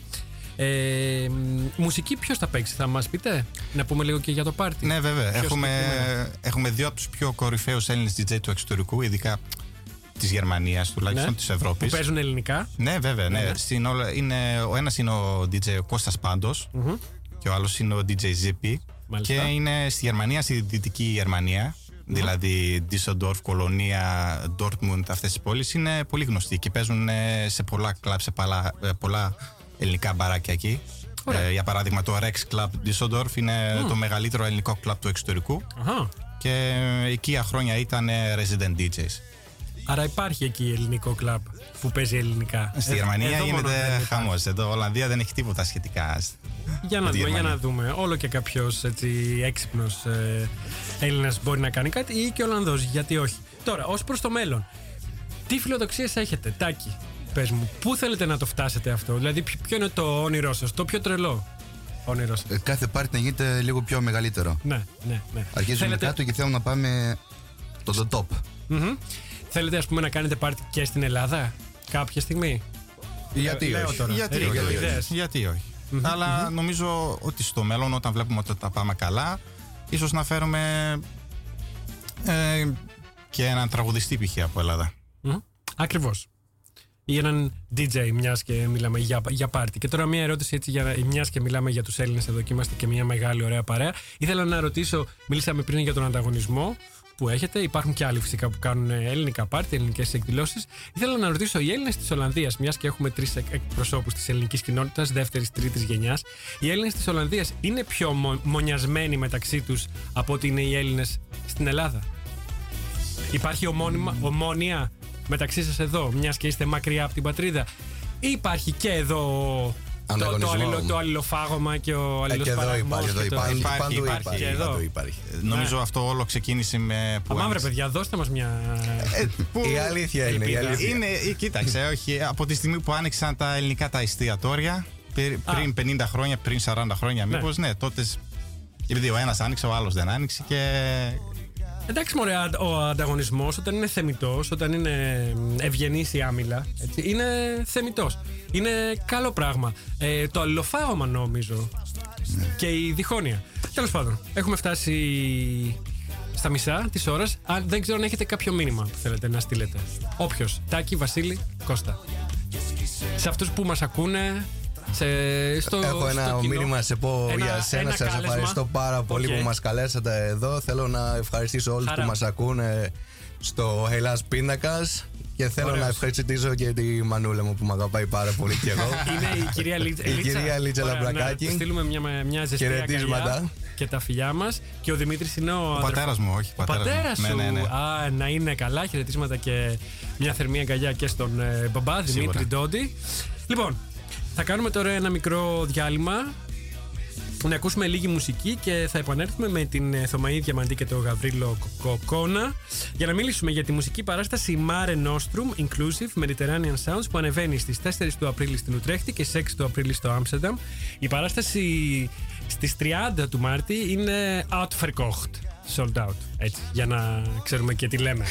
S1: Ε, μ, μουσική ποιος θα παίξει, θα μας πείτε; Να πούμε λίγο και για το πάρτι.
S3: Ναι, βέβαια.
S1: Πιο
S3: Έχουμε,
S1: συγκεκριμένα;
S3: έχουμε δύο από τους πιο κορυφαίους Έλληνες DJ του εξωτερικού, ειδικά της Γερμανίας τουλάχιστον,
S1: Ναι.
S3: της Ευρώπης.
S1: Που παίζουν ελληνικά.
S3: Ναι, βέβαια. Ναι.
S1: Ναι, ναι.
S3: Στην όλα- είναι, ο ένας είναι ο DJ Κώστας Πάντος και ο άλλος είναι ο DJ Zippy.
S1: Μάλιστα.
S3: Και είναι στη Γερμανία, στη δυτική Γερμανία. Δηλαδή Düsseldorf, Κολονία, Dortmund, αυτές τις πόλεις είναι πολύ γνωστοί και παίζουν ε, σε πολλά κλαμπ, σε πολλά, ε, πολλά ελληνικά μπαράκια εκεί.
S1: Ωραία.
S3: Ε, για παράδειγμα, το Rex Club Düsseldorf είναι το μεγαλύτερο ελληνικό κλαμπ του εξωτερικού.
S1: Αχα.
S3: Και εκεί για χρόνια ήταν ε, resident DJs.
S1: Άρα υπάρχει εκεί ελληνικό κλαμπ που παίζει ελληνικά.
S3: Στη
S1: Ε,
S3: Γερμανία
S1: εδώ μόνο
S3: γίνεται
S1: δεν υπάρχει.
S3: χαμός. Εδώ Ολλανδία δεν έχει τίποτα σχετικά.
S1: Για να
S3: με τη
S1: δούμε, για
S3: Γερμανία.
S1: να δούμε. Όλο και κάποιος έξυπνος ε, Έλληνας μπορεί να κάνει κάτι ή και Ολλανδός. Γιατί όχι. Τώρα, ως προς το μέλλον, τι φιλοδοξίες έχετε, Τάκη, πες μου, πού θέλετε να το φτάσετε αυτό, Δηλαδή, ποιο ποιο είναι το όνειρό σας, το πιο τρελό όνειρό σας;
S5: Ε, Κάθε πάρτι να γίνεται λίγο πιο μεγαλύτερο.
S1: Ναι, ναι, ναι.
S5: Αρχίζουμε
S1: θέλετε,
S5: κάτω και θέλουμε να πάμε το, το top.
S1: Μμμ. θέλετε, ας πούμε, να κάνετε πάρτι και στην Ελλάδα κάποια στιγμή;
S4: Γιατί
S1: Λέω
S4: όχι.
S1: τώρα.
S3: Γιατί
S1: Ε,
S3: όχι.
S1: για ιδέες.
S3: Γιατί όχι. Αλλά νομίζω ότι στο μέλλον, όταν βλέπουμε ότι τα πάμε καλά, ίσως να φέρουμε ε, και έναν τραγουδιστή π.χ. από Ελλάδα.
S1: Ακριβώς. Ή έναν DJ, μιας και μιλάμε για, για πάρτι. Και τώρα, μια ερώτηση έτσι, για μιας και μιλάμε για τους Έλληνες εδώ και είμαστε και μια μεγάλη ωραία παρέα. Ήθελα να ρωτήσω, μιλήσαμε πριν για τον ανταγωνισμό που έχετε. Υπάρχουν και άλλοι φυσικά που κάνουν ε, ελληνικά πάρτι, ελληνικές εκδηλώσεις. Ήθελα να ρωτήσω, οι Έλληνες της Ολλανδίας, μιας και έχουμε τρεις εκπροσώπους της ελληνικής κοινότητας, δεύτερη-τρίτη γενιάς, οι Έλληνες της Ολλανδίας είναι πιο μο, μονιασμένοι μεταξύ τους από ότι είναι οι Έλληνες στην Ελλάδα; Υπάρχει ομώνυμα, ομόνια μεταξύ σας εδώ, μιας και είστε μακριά από την πατρίδα. Ή υπάρχει και εδώ το, το,
S4: Ανταγωνισμός.
S1: αλληλο, το αλληλοφάγωμα και ο
S4: Ε, και εδώ
S1: αλληλοσπαραγμός
S4: υπάρχει, εδώ
S1: και το-
S4: υπάρχει.
S3: Υπάρχει,
S4: Παντού
S3: υπάρχει.
S4: υπάρχει.
S1: Και εδώ.
S4: Παντού υπάρχει.
S3: Ε, Νομίζω αυτό όλο ξεκίνησε με. που
S1: Αμά βρε
S3: άνοιξε-
S1: παιδιά, δώστε μας μια...
S3: Ε, που-
S4: Η αλήθεια είναι. Η
S1: Ελπίδα.
S4: αλήθεια.
S3: Είναι, ε, κοίταξε, όχι, από τη στιγμή που άνοιξαν τα ελληνικά τα εστιατόρια, πε- πριν 50 χρόνια, πριν 40 χρόνια,
S1: Ναι.
S3: μήπως ναι, τότε. Επειδή ο ένας άνοιξε, ο άλλος δεν άνοιξε και.
S1: Εντάξει μωρέ, αν- ο ανταγωνισμός όταν είναι θεμητός, όταν είναι ευγενής η άμυλα, έτσι, είναι θεμητός. Είναι καλό πράγμα. Ε, το αλληλοφάγωμα νομίζω και η διχόνοια. Τέλος πάντων, έχουμε φτάσει στα μισά της ώρας. Αν, δεν ξέρω αν έχετε κάποιο μήνυμα που θέλετε να στείλετε. Όποιος. Τάκη, Βασίλη, Κώστα. Σε αυτούς που μας ακούνε, σε, στο,
S4: Έχω ένα
S1: στο κοινό.
S4: μήνυμα να σε πω
S1: Ένα-
S4: για σένα.
S1: ένα
S4: Σας
S1: κάλεσμα.
S4: ευχαριστώ πάρα πολύ
S1: Οκ.
S4: που μας καλέσατε εδώ. Θέλω να ευχαριστήσω όλους
S1: Χαρά.
S4: που μας ακούνε στο Hellas Pindakaas. Και θέλω
S1: Ωραίος.
S4: να ευχαριστήσω και τη μανούλα μου που με αγαπάει πάρα πολύ και εγώ.
S1: Είναι η κυρία Λίτσα.
S4: Η κυρία Λίτσα
S1: Ωραία,
S4: Λαμπρακάκη.
S1: Να της στείλουμε μια, μια ζεστή
S4: Χαιρετίσματα.
S1: αγκαλιά και τα φιλιά μας. Και ο Δημήτρης είναι ο.
S3: Ο πατέρας μου, όχι.
S1: Ο
S3: πατέρας μου.
S1: πατέρας σου.
S3: Ναι, ναι, ναι.
S1: Α, να είναι καλά. Χαιρετίσματα και μια θερμή αγκαλιά και στον ε, μπαμπά Δημήτρη Ντόντι. Λοιπόν, θα κάνουμε τώρα ένα μικρό διάλειμμα. Να ακούσουμε λίγη μουσική και θα επανέλθουμε με την ε, Θωμαή Διαμαντή και τον Γαβρίλο Κοκόνα για να μιλήσουμε για τη μουσική παράσταση Mare Nostrum Inclusive Mediterranean Sounds που ανεβαίνει στις 4 του Απρίλη στην Ουτρέχτη και στις 6 του Απρίλη στο Άμστερνταμ. Η παράσταση στις 30 του Μάρτη είναι outverkocht, sold out, έτσι, για να ξέρουμε και τι λέμε.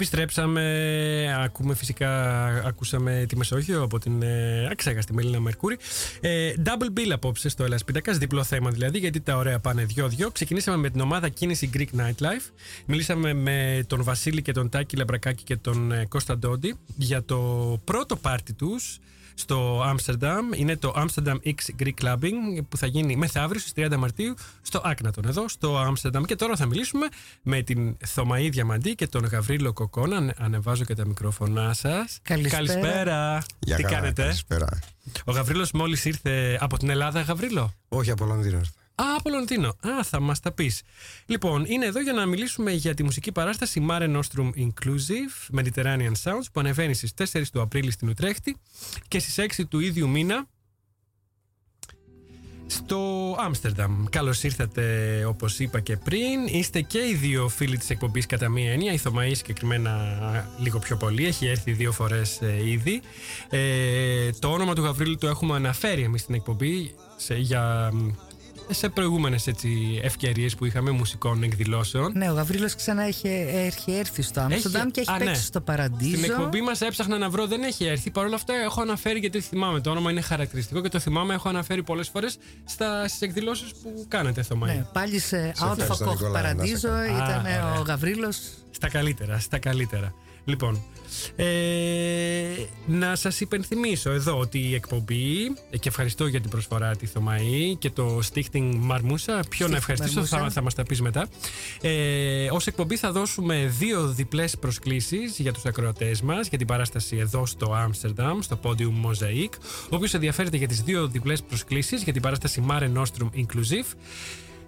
S1: Επιστρέψαμε, ακούμε φυσικά, ακούσαμε τη Μεσόγειο από την ε, αξέχαστη Μελίνα Μερκούρη. Ε, double bill απόψε στο Ελλάς Πίτακας, διπλό θέμα δηλαδή, γιατί τα ωραία πάνε δυο-δυο. Ξεκινήσαμε με την ομάδα κίνηση Greek Nightlife. Μιλήσαμε με τον Βασίλη και τον Τάκη Λαμπρακάκη και τον ε, Κώστα Ντόντι για το πρώτο πάρτι τους στο Άμστερνταμ. Είναι το Amsterdam X Greek Clubbing που θα γίνει μεθαύριο στις 30 Μαρτίου στο Άκνατον εδώ στο Άμστερνταμ. Και τώρα θα μιλήσουμε με την Θωμαή Διαμαντή και τον Γαβρίλο Κοκόνα. Ανε- Ανεβάζω και τα μικρόφωνά σας.
S6: Καλησπέρα.
S1: Καλησπέρα.
S6: Γεια
S1: Τι
S6: καλά,
S1: κάνετε;
S6: καλησπέρα.
S1: Ο Γαβρίλος μόλις ήρθε από την Ελλάδα, Γαβρίλο;
S6: Όχι από Λονδίνο ήρθα.
S1: Α, από Λονδίνο. Α, θα μας τα πεις. Λοιπόν, είναι εδώ για να μιλήσουμε για τη μουσική παράσταση Mare Nostrum Inclusive Mediterranean Sounds που ανεβαίνει στις 4 του Απρίλη στην Ουτρέχτη και στις 6 του ίδιου μήνα στο Άμστερνταμ. Καλώς ήρθατε, όπως είπα και πριν. Είστε και οι δύο φίλοι της εκπομπής κατά μία έννοια. Η Θωμαή συγκεκριμένα λίγο πιο πολύ. Έχει έρθει δύο φορές ήδη. Ε, το όνομα του Γαβρίλου το έχουμε αναφέρει εμείς στην εκπομπή σε, για, σε προηγούμενες ευκαιρίες που είχαμε μουσικών εκδηλώσεων.
S7: Ναι, ο Γαβρίλος ξανά έχει, έχει έρθει στο Άμστερνταμ και έχει
S1: α,
S7: παίξει
S1: ναι.
S7: στο Παραντίζο.
S1: Στην εκπομπή μας έψαχνα να βρω, δεν έχει έρθει. Παρ' όλα αυτά έχω αναφέρει γιατί θυμάμαι. Το όνομα είναι χαρακτηριστικό και το θυμάμαι. Έχω αναφέρει πολλές φορές στις εκδηλώσεις που κάνετε, Θωμαή.
S7: Ναι, πάλι σε
S1: Σε
S7: Out
S1: ευχαριστώ,
S7: of Koch
S1: Νικόλα, να σε
S7: Παραντίζο
S1: καλά.
S7: ήταν
S1: Α, ωραία.
S7: ο Γαβρίλος.
S1: Στα καλύτερα, στα καλύτερα. Λοιπόν, ε, να σας υπενθυμίσω εδώ ότι η εκπομπή, ε, και ευχαριστώ για την προσφορά τη Θωμαή και το Stichting Μαρμούσα, ποιο να
S7: Stichting
S1: ευχαριστήσω θα,
S7: Marmousa.
S1: θα μας τα πεις μετά. Ε, ως εκπομπή θα δώσουμε δύο διπλές προσκλήσεις για τους ακροατές μας για την παράσταση εδώ στο Άμστερνταμ, στο Podium Mosaic. Όποιος ενδιαφέρεται για τις δύο διπλές προσκλήσεις για την παράσταση Mare Nostrum Inclusive,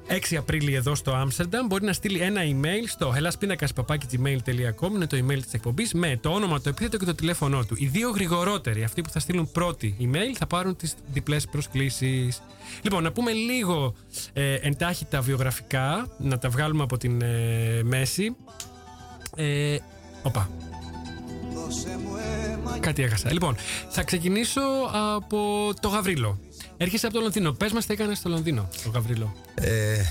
S1: 6 Απρίλη εδώ στο Άμστερνταμ μπορεί να στείλει ένα email στο hellaspinakasπαπάκι.gmail.com είναι το email της εκπομπής με το όνομα, το επίθετο και το τηλέφωνό του. Οι δύο γρηγορότεροι, αυτοί που θα στείλουν πρώτη email, θα πάρουν τις διπλές προσκλήσεις. Λοιπόν, να πούμε λίγο ε, εντάχει τα βιογραφικά, να τα βγάλουμε από την ε, μέση. Ε, οπα. Κάτι έχασα. Λοιπόν, θα ξεκινήσω από το Γαβρίλο. Έρχεσαι από το Λονδίνο. Πες μας τι έκανες στο Λονδίνο, το Γαβρίλο.
S6: Ε,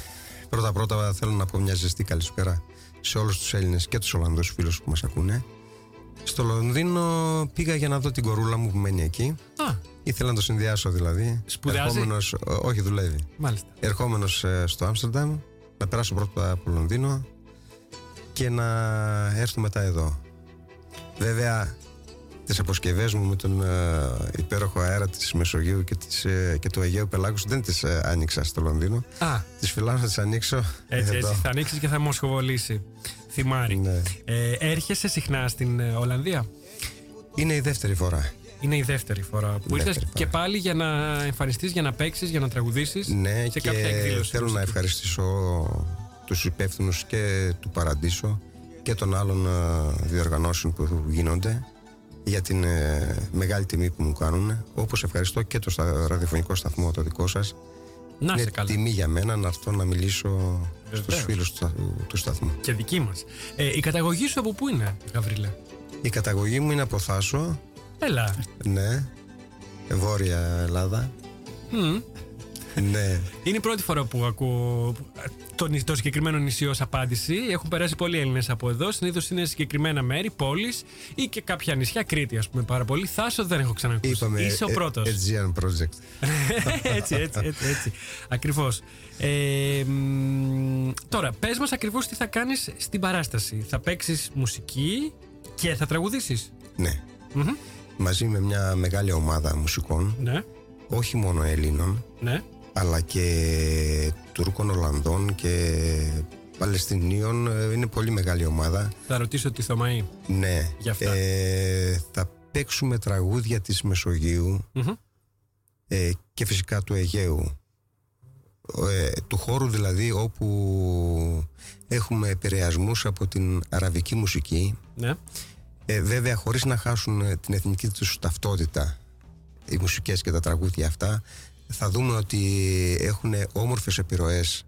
S6: πρώτα πρώτα θέλω να πω μια ζεστή καλησπέρα σε όλους τους Έλληνες και τους Ολλανδούς φίλους που μας ακούνε. Στο Λονδίνο πήγα για να δω την κορούλα μου που μένει εκεί.
S1: Α.
S6: Ήθελα να το συνδυάσω δηλαδή.
S1: Σπουδάζει;
S6: Ερχόμενος, ό, όχι δουλεύει.
S1: Μάλιστα.
S6: Ερχόμενος ε, στο Άμστερνταμ, να περάσω πρώτα από Λονδίνο και να έρθω μετά εδώ. Βέβαια, τις αποσκευές μου με τον ε, υπέροχο αέρα της Μεσογείου και, της, ε, και του Αιγαίου Πελάγους δεν τις ε, άνοιξα στο Λονδίνο.
S1: Α.
S6: Τις φυλάω να τις ανοίξω
S1: Έτσι,
S6: εδώ.
S1: έτσι. Θα ανοίξεις και θα μοσχοβολήσει. Θυμάρι.
S6: Ναι.
S1: Ε, έρχεσαι συχνά στην ε, Ολλανδία;
S6: Είναι η δεύτερη φορά.
S1: Είναι η δεύτερη φορά που ήρθες
S6: Δεύτερη
S1: και πάλι για να εμφανιστείς, για να παίξεις, για να τραγουδήσεις
S6: Ναι,
S1: σε
S6: και
S1: κάποια εκδήλωση.
S6: θέλω να ευχαριστήσω τους υπεύθυνους και του Παραντήσο και των άλλων ε, διοργανώσεων που γίνονται για την ε, μεγάλη τιμή που μου κάνουν. Όπως ευχαριστώ και το στα- ραδιοφωνικό σταθμό το δικό σας.
S1: Να
S6: Είναι
S1: είσαι καλά.
S6: τιμή για μένα να έρθω να μιλήσω στους
S1: Βεβαίως.
S6: φίλους του, στα- του σταθμού.
S1: Και δική μας. Ε, η καταγωγή σου από πού είναι, Γαβρίλε;
S6: Η καταγωγή μου είναι από Θάσο,
S1: Έλα.
S6: ναι, Βόρεια Ελλάδα.
S1: Μμ.
S6: Ναι.
S1: Είναι η πρώτη φορά που ακούω το, νη- το συγκεκριμένο νησί ως απάντηση. Έχουν περάσει πολλοί Έλληνες από εδώ. Συνήθως είναι συγκεκριμένα μέρη, πόλεις ή και κάποια νησιά. Κρήτη, ας πούμε, πάρα πολύ. Θάσο δεν έχω ξανακούσει.
S6: Είπαμε
S1: Είσαι ο
S6: ε,
S1: πρώτος.
S6: Aegean Project.
S1: έτσι, έτσι, έτσι. έτσι. Ακριβώς. Ε, μ, τώρα, πες μας ακριβώς τι θα κάνεις στην παράσταση. Θα παίξεις μουσική και θα τραγουδήσεις.
S6: Ναι. Μαζί με μια μεγάλη ομάδα μουσικών,
S1: Ναι,
S6: όχι μόνο Ελλήνων,
S1: ναι.
S6: Αλλά και Τούρκων, Ολλανδών και Παλαιστινίων. Ε, Είναι πολύ μεγάλη ομάδα.
S1: Θα ρωτήσω τη Θωμαή.
S6: Ναι.
S1: Γι' αυτά.
S6: Ε, θα παίξουμε τραγούδια της Μεσογείου
S1: Μμμ.
S6: ε, και φυσικά του Αιγαίου. Ε, του χώρου δηλαδή όπου έχουμε επηρεασμούς από την αραβική μουσική.
S1: Ναι.
S6: Ε, βέβαια χωρίς να χάσουν ε, την εθνική τους ταυτότητα οι μουσικές και τα τραγούδια αυτά θα δούμε ότι έχουν όμορφες επιρροές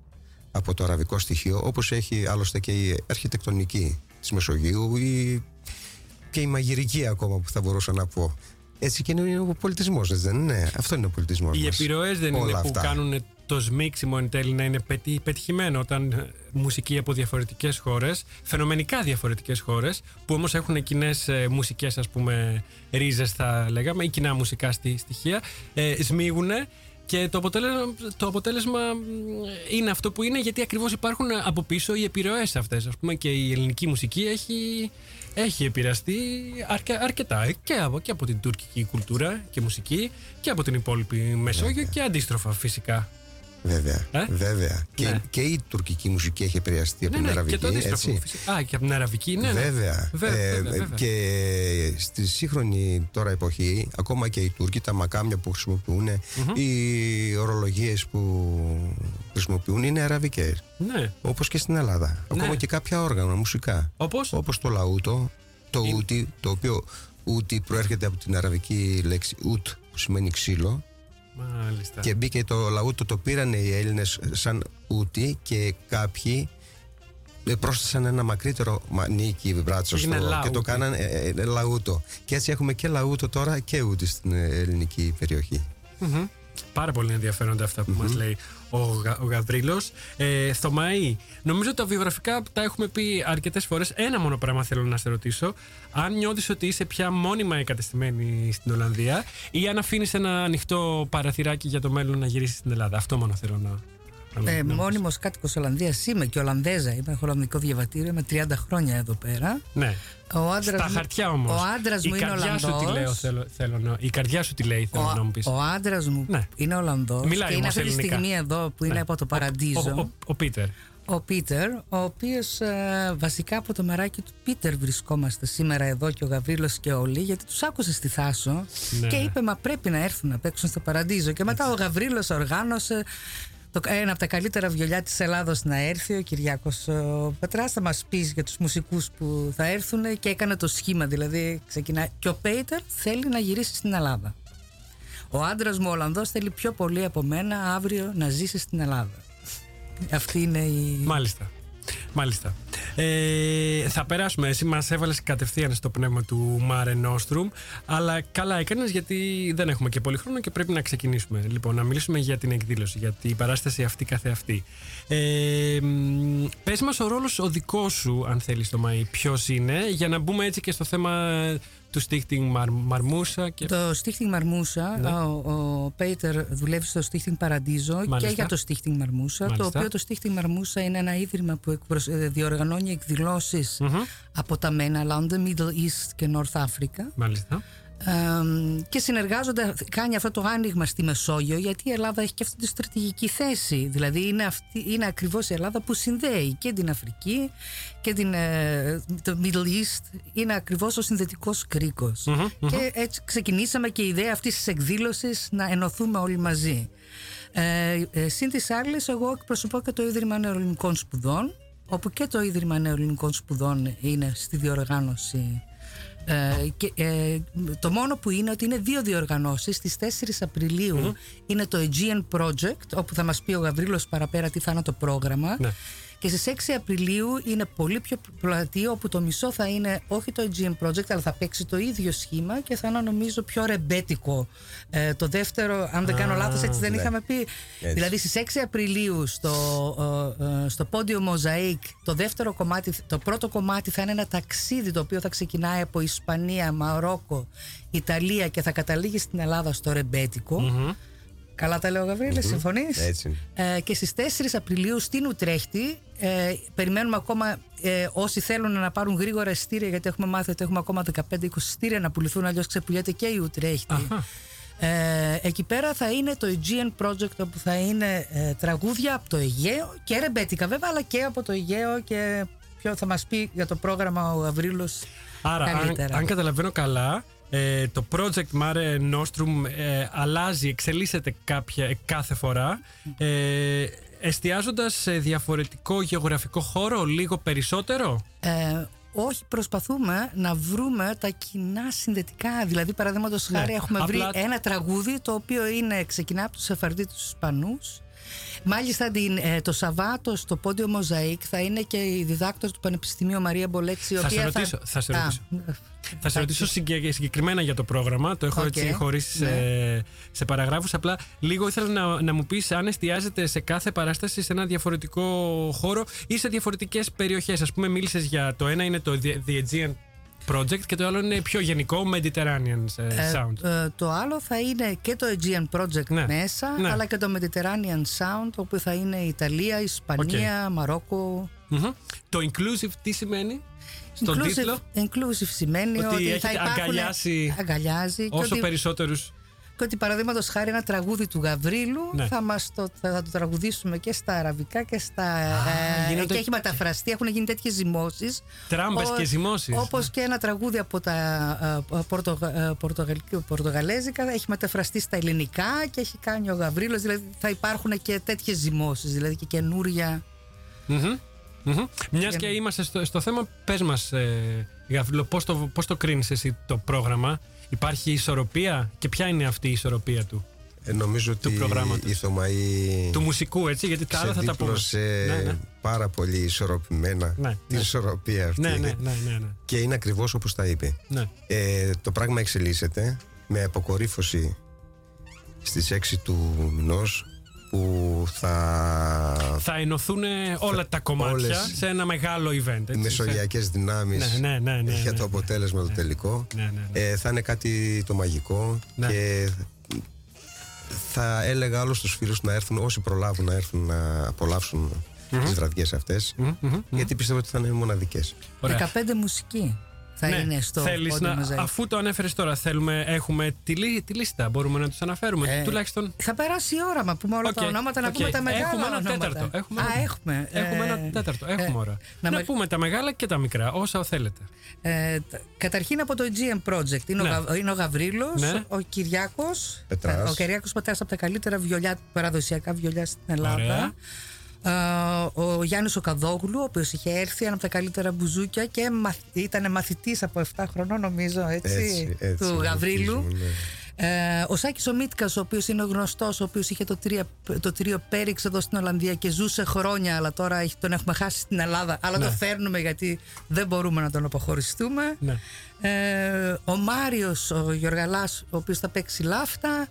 S6: από το αραβικό στοιχείο όπως έχει άλλωστε και η αρχιτεκτονική της Μεσογείου ή και η μαγειρική ακόμα που θα μπορούσα να πω. Έτσι και είναι ο πολιτισμός, δεν είναι; Αυτό είναι ο πολιτισμός.
S1: Οι επιρροές δεν είναι που κάνουν το σμίξιμο εν τέλει να είναι πετύ- πετυχημένο όταν ε, μουσική από διαφορετικές χώρες, φαινομενικά διαφορετικές χώρες, που όμως έχουν κοινές μουσικές, ας πούμε, ρίζες, θα λέγαμε, ή κοινά μουσικά στη- στοιχεία, ε, σμίγουν και το αποτέλεσμα, το αποτέλεσμα μ, είναι αυτό που είναι γιατί ακριβώς υπάρχουν από πίσω οι επιρροές αυτές. Ας πούμε και η ελληνική μουσική έχει, έχει επηρεαστεί αρκε- αρκετά και από, και από την τουρκική κουλτούρα και μουσική και από την υπόλοιπη Μεσόγειο και αντίστροφα φυσικά.
S6: Βέβαια.
S1: Ε;
S6: βέβαια. Και,
S1: Ναι.
S6: και η τουρκική μουσική έχει επηρεαστεί από
S1: Ναι,
S6: την
S1: ναι,
S6: αραβική.
S1: και το αντίστροφο.
S6: έτσι.
S1: φυσικά. Α, και από την αραβική, ναι. ναι.
S6: Βέβαια.
S1: Βέβαια,
S6: Ε,
S1: βέβαια, βέβαια.
S6: Και στη σύγχρονη τώρα εποχή, ακόμα και οι Τούρκοι, τα μακάμια που χρησιμοποιούν, οι ορολογίες που χρησιμοποιούν είναι αραβικές.
S1: Ναι.
S6: Όπως και στην Ελλάδα. Ακόμα
S1: Ναι.
S6: και κάποια όργανα μουσικά.
S1: Όπως;
S6: Όπως το λαούτο, το ούτι, το οποίο ούτι προέρχεται από την αραβική λέξη ούτ, που σημαίνει ξύλο.
S1: Μάλιστα.
S6: Και μπήκε το λαούτο, το πήραν οι Έλληνες σαν ούτι και κάποιοι ε, πρόσθεσαν ένα μακρύτερο μανίκι μπράτσο
S1: Έγινε
S6: στο, και
S1: λαούτι.
S6: το κάναν ε, ε, λαούτο. Και έτσι έχουμε και λαούτο τώρα και ούτι στην ε, ελληνική περιοχή.
S1: Μμμ. Πάρα πολύ ενδιαφέροντα αυτά που μας λέει ο, Γα, ο Γαβρίλος. Ε, Θωμαή, νομίζω ότι τα βιογραφικά τα έχουμε πει αρκετές φορές. Ένα μόνο πράγμα θέλω να σε ρωτήσω. Αν νιώθεις ότι είσαι πια μόνιμα εγκατεστημένη στην Ολλανδία ή αν αφήνεις ένα ανοιχτό παραθυράκι για το μέλλον να γυρίσεις στην Ελλάδα. Αυτό μόνο θέλω να... να-
S7: Ε,
S1: να-
S7: Μόνιμος κάτοικος Ολλανδίας είμαι και Ολλανδέζα. Είμαι, έχω Ολλανδικό διαβατήριο, είμαι 30 χρόνια εδώ πέρα.
S1: Ναι.
S7: Ο άντρας
S1: Στα
S7: μου-
S1: χαρτιά όμως.
S7: Ο άντρας
S1: Η
S7: μου είναι
S1: καρδιά σου
S7: Ολλανδός.
S1: τι λέω, θέλω, θέλω να... Η καρδιά σου τι λέει, θέλω να μου πεις.
S7: Ο άντρας μου
S1: Ναι.
S7: είναι Ολλανδός.
S1: Μιλάει
S7: και είναι
S1: όμως
S7: αυτή τη
S1: ελληνικά.
S7: στιγμή εδώ που είναι
S1: Ναι.
S7: από το
S1: Ο-
S7: Παραντίζο.
S1: Ο, ο, ο Πίτερ.
S7: Ο Πίτερ, ο οποίος βασικά από το μεράκι του Πίτερ βρισκόμαστε σήμερα εδώ και ο Γαβρίλος και όλοι, γιατί τους άκουσε στη Θάσο
S1: Ναι.
S7: και είπε: Μα πρέπει να έρθουν να παίξουν στο Παραντίζο. Και μετά ο Γαβρίλος οργάνωσε το, ένα από τα καλύτερα βιολιά της Ελλάδος να έρθει, ο Κυριάκος ο Πετράς, θα μας πεις για τους μουσικούς που θα έρθουν και έκανε το σχήμα, δηλαδή ξεκινάει. Και ο Πέιτερ θέλει να γυρίσει στην Ελλάδα. Ο άντρας μου ο Ολλανδός θέλει πιο πολύ από μένα αύριο να ζήσει στην Ελλάδα. Αυτή είναι η...
S1: Μάλιστα. Μάλιστα. Ε, θα περάσουμε. Εσύ μας έβαλες κατευθείαν στο πνεύμα του Μάρε Nostrum. Αλλά καλά έκανες γιατί δεν έχουμε και πολύ χρόνο και πρέπει να ξεκινήσουμε. Λοιπόν, να μιλήσουμε για την εκδήλωση, για την παράσταση αυτή καθεαυτή. Ε, μ, πες μας ο ρόλος ο δικός σου, αν θέλεις το Μαΐ, ποιος είναι, για να μπούμε έτσι και στο θέμα του Stichting Μαρ, Μαρμούσα. Και...
S7: Το Stichting Μαρμούσα,
S1: Ναι.
S7: ο, ο Πέιτερ δουλεύει στο Stichting Παραντίζο και
S1: Μάλιστα.
S7: για το Stichting Μαρμούσα, το
S1: Μάλιστα.
S7: οποίο το Stichting Μαρμούσα είναι ένα ίδρυμα που εκπροσ- ε, διοργανώνει εκδηλώσεις από τα μένα Λόντα, Middle East και North Africa.
S1: Μάλιστα.
S7: Εμ, και συνεργάζονται, κάνει αυτό το άνοιγμα στη Μεσόγειο γιατί η Ελλάδα έχει και αυτή τη στρατηγική θέση. Δηλαδή είναι, αυτή, είναι ακριβώς η Ελλάδα που συνδέει και την Αφρική και την, ε, το Middle East. Είναι ακριβώς ο συνδετικός κρίκος
S8: Μμμ, μμμ.
S7: και έτσι ξεκινήσαμε και η ιδέα αυτής της εκδήλωσης να ενωθούμε όλοι μαζί. Ε, ε, Συν τις άλλες εγώ εκπροσωπώ και το Ίδρυμα Νεοελληνικών Σπουδών όπου και το Ίδρυμα Νεοελληνικών Σπουδών είναι στη διοργάνωση ε, και, ε, το μόνο που είναι ότι είναι δύο διοργανώσεις. Στις 4 απριλιου είναι το Aegean Project όπου θα μας πει ο Γαβρίλος παραπέρα τι θα είναι το πρόγραμμα.
S1: Ναι.
S7: Και στις 6 Απριλίου είναι πολύ πιο πλατή όπου το μισό θα είναι όχι το Aegean Project αλλά θα παίξει το ίδιο σχήμα και θα είναι νομίζω πιο ρεμπέτικο ε, το δεύτερο αν δεν κάνω
S8: Α,
S7: λάθος έτσι δεν
S8: ναι.
S7: είχαμε πει
S8: Έτσι.
S7: δηλαδή στις 6 Απριλίου στο, ε, ε, στο πόντιο Mosaic το δεύτερο κομμάτι, το πρώτο κομμάτι θα είναι ένα ταξίδι το οποίο θα ξεκινάει από Ισπανία, Μαρόκο, Ιταλία και θα καταλήγει στην Ελλάδα στο ρεμπέτικο Καλά τα λέω Γαβρίλη,
S6: Μμμ.
S7: συμφωνείς;
S6: Έτσι είναι.
S7: Ε, και στις 4 Απριλίου στην Ουτρέχτη ε, περιμένουμε ακόμα ε, όσοι θέλουν να πάρουν γρήγορα ειστήρια γιατί έχουμε μάθει ότι έχουμε ακόμα 15-20 ειστήρια να πουληθούν αλλιώς ξεπουλιέται και η Ουτρέχτη. Ε, εκεί πέρα θα είναι το Aegean Project όπου θα είναι ε, τραγούδια από το Αιγαίο και ρεμπέτικα βέβαια αλλά και από το Αιγαίο και ποιο θα μας πει για το πρόγραμμα ο Γαβρίλος
S1: Άρα, αν,
S7: καλύτερα.
S1: αν καταλαβαίνω καλά, ε, το project Mare Nostrum ε, αλλάζει, εξελίσσεται κάποια, ε, κάθε φορά, ε, εστιάζοντας σε διαφορετικό γεωγραφικό χώρο λίγο περισσότερο;
S7: Ε, όχι, προσπαθούμε να βρούμε τα κοινά συνδετικά. Δηλαδή, παραδείγματος
S1: Ναι,
S7: χάρη, έχουμε
S1: απλά-
S7: βρει ένα τραγούδι το οποίο είναι, ξεκινά από τους Σεφαρδίτες Ισπανούς Μάλιστα την, ε, το Σαββάτο στο Podium Mozaïek θα είναι και η διδάκτορ του Πανεπιστημίου Μαρία Μπολέξη. η
S1: Θα σε
S7: οποία
S1: ρωτήσω, θα σε
S7: Α,
S1: ρωτήσω. Θα σε ρωτήσω συγκε- συγκεκριμένα για το πρόγραμμα. Το έχω
S7: Οκ.
S1: έτσι χωρίσει
S7: Ναι.
S1: σε, σε παραγράφους. Απλά λίγο ήθελα να, να μου πεις αν εστιάζεται σε κάθε παράσταση σε ένα διαφορετικό χώρο ή σε διαφορετικές περιοχές. Α πούμε, μίλησες για το ένα είναι το The The Aegean Project και το άλλο είναι πιο γενικό Mediterranean ε,
S7: Ε,
S1: Sound.
S7: ε, το άλλο θα είναι και το Aegean Project
S1: Ναι.
S7: μέσα,
S1: Ναι.
S7: αλλά και το Mediterranean Sound, όπου θα είναι Ιταλία, Ισπανία, Μαρόκο.
S1: Μμμ. Το inclusive τι σημαίνει; Στον
S7: inclusive,
S1: τίτλο;
S7: inclusive σημαίνει
S1: Ότι
S7: ότι, θα
S1: έχετε
S7: υπάρχουν,
S1: αγκαλιάσει
S7: αγκαλιάζει και
S1: Όσο
S7: ότι,
S1: περισσότερους.
S7: Και ότι παραδείγματος χάρη ένα τραγούδι του Γαβρίλου
S1: Ναι.
S7: θα, μας το, θα το τραγουδήσουμε και στα αραβικά και στα. ε,
S1: γίνονται-
S7: και έχει μεταφραστεί, έχουν γίνει τέτοιες ζυμώσεις.
S1: Τράμπες και ζυμώσεις.
S7: Όπως και ένα τραγούδι από τα ε, πορτο, ε, πορτογαλ- πορτογαλέζικα έχει μεταφραστεί στα ελληνικά και έχει κάνει ο Γαβρίλος Δηλαδή θα υπάρχουν και τέτοιες ζυμώσεις, δηλαδή και καινούρια.
S1: Μμμ. Μμμ. Μιας και είμαστε στο, στο θέμα, πες μας, ε, Γαβρίλο, πώς το, πώς το κρίνεις εσύ το πρόγραμμα; Υπάρχει ισορροπία και ποια είναι αυτή η ισορροπία του;
S6: Ε, νομίζω ότι
S1: προγράμματος.
S6: η Θωμαή
S1: Του μουσικού, έτσι, γιατί τα άλλα θα τα πούμε.
S6: ξεδίπλωσε
S1: Ναι, ναι.
S6: πάρα πολύ ισορροπημένα
S1: Ναι,
S6: την
S1: ναι.
S6: ισορροπία αυτή.
S1: Ναι, ναι, ναι, ναι, ναι.
S6: Και είναι ακριβώς όπως τα είπε.
S1: Ναι.
S6: Ε, το πράγμα εξελίσσεται με αποκορύφωση στις 6 του μηνός που θα
S1: Θα ενωθούν όλα τα κομμάτια
S6: όλες
S1: σε ένα μεγάλο event. Έτσι,
S6: οι μεσογειακές δυνάμεις
S1: Ναι, ναι, ναι, ναι,
S6: για
S1: ναι,
S6: το
S1: ναι.
S6: αποτέλεσμα το τελικό.
S1: Ναι, ναι, ναι.
S6: Ε, θα είναι κάτι το μαγικό
S1: Ναι.
S6: και θα έλεγα όλους τους φίλους να έρθουν όσοι προλάβουν να έρθουν να απολαύσουν τις βραδιές αυτές γιατί πιστεύω ότι θα είναι μοναδικές.
S1: Ωραία.
S7: 15 μουσική θα
S1: Ναι,
S7: είναι στο
S1: θέλεις
S7: Podium
S1: να,
S7: Mozaïek.
S1: αφού το ανέφερες τώρα, θέλουμε, έχουμε τη, λί- τη λίστα. Μπορούμε να τους αναφέρουμε.
S7: Ε,
S1: Τουλάχιστον.
S7: Θα περάσει η ώρα να πούμε όλα τα
S1: Οκ,
S7: ονόματα, να
S1: οκ.
S7: πούμε τα μεγάλα
S1: Έχουμε ένα
S7: ονόματα.
S1: τέταρτο. Έχουμε
S7: Α,
S1: ένα-
S7: έχουμε.
S1: Έχουμε
S7: Ε,
S1: ένα τέταρτο. Έχουμε
S7: ε,
S1: ώρα.
S7: να
S1: Να,
S7: με-
S1: πούμε τα μεγάλα και τα μικρά, όσα θέλετε.
S7: Ε, τ- καταρχήν από το GM Project είναι,
S1: Ναι.
S7: ο, Γα- είναι ο Γαβρίλος,
S1: Ναι.
S7: ο Κυριάκος
S6: Πετράς.
S7: ε, ο Κυριάκος Πετράς από τα καλύτερα βιολιά, παραδοσιακά βιολιά στην Ελλάδα
S1: Ωραία.
S7: Ε, ο Γιάννης ο Καδόγλου, ο οποίος είχε έρθει ένα από τα καλύτερα μπουζούκια και μαθ, ήταν μαθητής από 7 χρονών νομίζω έτσι,
S6: Έτσι, έτσι,
S7: του Γαβρίλου
S6: ελπίζουμε, ναι.
S7: ε, ο Σάκης ο Μίτκας, ο οποίος είναι γνωστός, ο οποίος είχε το, τρία, το τρίο Πέριξ εδώ στην Ολλανδία και ζούσε χρόνια, αλλά τώρα έχει- τον έχουμε χάσει στην Ελλάδα. Αλλά
S1: Ναι.
S7: το φέρνουμε γιατί δεν μπορούμε να τον αποχωριστούμε.
S1: Ναι.
S7: Ε, ο Μάριος, ο Γιωργαλάς, ο οποίος θα παίξει λάφτα.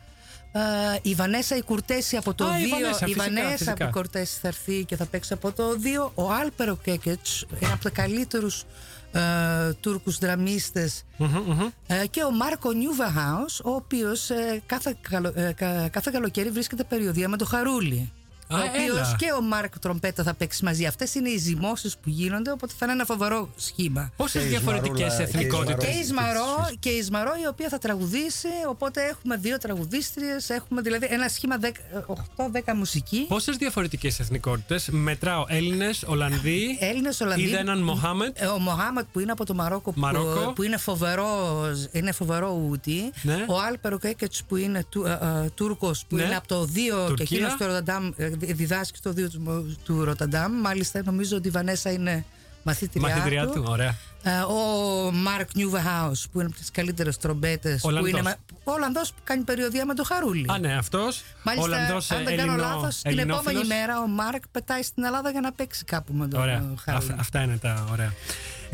S7: Ε, η Βανέσα η Κουρτέση από το
S1: Α, η
S7: 2.
S1: Βανέσα, φυσικά,
S7: Βανέσα
S1: φυσικά.
S7: από η Κουρτέση θα έρθει και θα παίξει από το 2. Ο Άλπερο Κέκετς, ένα από τα καλύτερους ε, Τούρκους δραμίστες ε, και ο Μάρκο Νιούβαχάους, ο οποίος ε, κάθε, καλο- ε, κα- κάθε καλοκαίρι βρίσκεται περιοδία με το Χαρούλι.
S1: Α,
S7: ο οποίος
S1: έλα.
S7: και ο Μάρκ Τρομπέτα θα παίξει μαζί. Αυτές είναι οι ζυμώσεις που γίνονται, οπότε θα είναι ένα φοβερό σχήμα.
S1: Πόσες
S6: Και η
S1: διαφορετικές
S6: Ισμαρούλα-
S1: εθνικότητες;
S7: Και η Ισμαρό, και η Ισμαρό η οποία θα τραγουδήσει, οπότε έχουμε δύο τραγουδίστριες, έχουμε δηλαδή ένα σχήμα 8-10 μουσική.
S1: Πόσες διαφορετικές εθνικότητες; Μετράω Έλληνες, Ολλανδοί.
S7: Έλληνες, Ολλανδοί.
S1: Είδα έναν Μοχάμετ.
S7: Ε, Ο Μοχάμετ που είναι από το Μαρόκο,
S1: Μαρόκο.
S7: Που, που είναι φοβερό, είναι φοβερό ούτι.
S1: Ναι.
S7: Ο Άλπερο Κέκετς που είναι του, ε, ε, Τούρκος που
S1: Ναι.
S7: είναι από το 2 και
S1: Τουρκία.
S7: εκείνος στο Ροταντάμ, ε, διδάσκει στο 2 του, του Ροταντάμ. Μάλιστα νομίζω ότι η Βανέσα είναι μαθήτριά,
S1: Μαθητριά του, ωραία.
S7: Ε, ο Μάρκ Νιούβεχάους που είναι από τις καλύτερες τρομπέτες. Που
S1: Ολλανδός.
S7: είναι, με- ο Ολλανδός που κάνει περιοδία με το Χαρούλι.
S1: Α, ναι, αυτός.
S7: Μάλιστα,
S1: Ολλανδός
S7: αν δεν κάνω λάθος, την επόμενη μέρα ο Μάρκ πετάει στην Ελλάδα για να παίξει κάπου με τον
S1: Ωραία.
S7: ε, Χαρούλι.
S1: Αυ- αυτά είναι τα ωραία.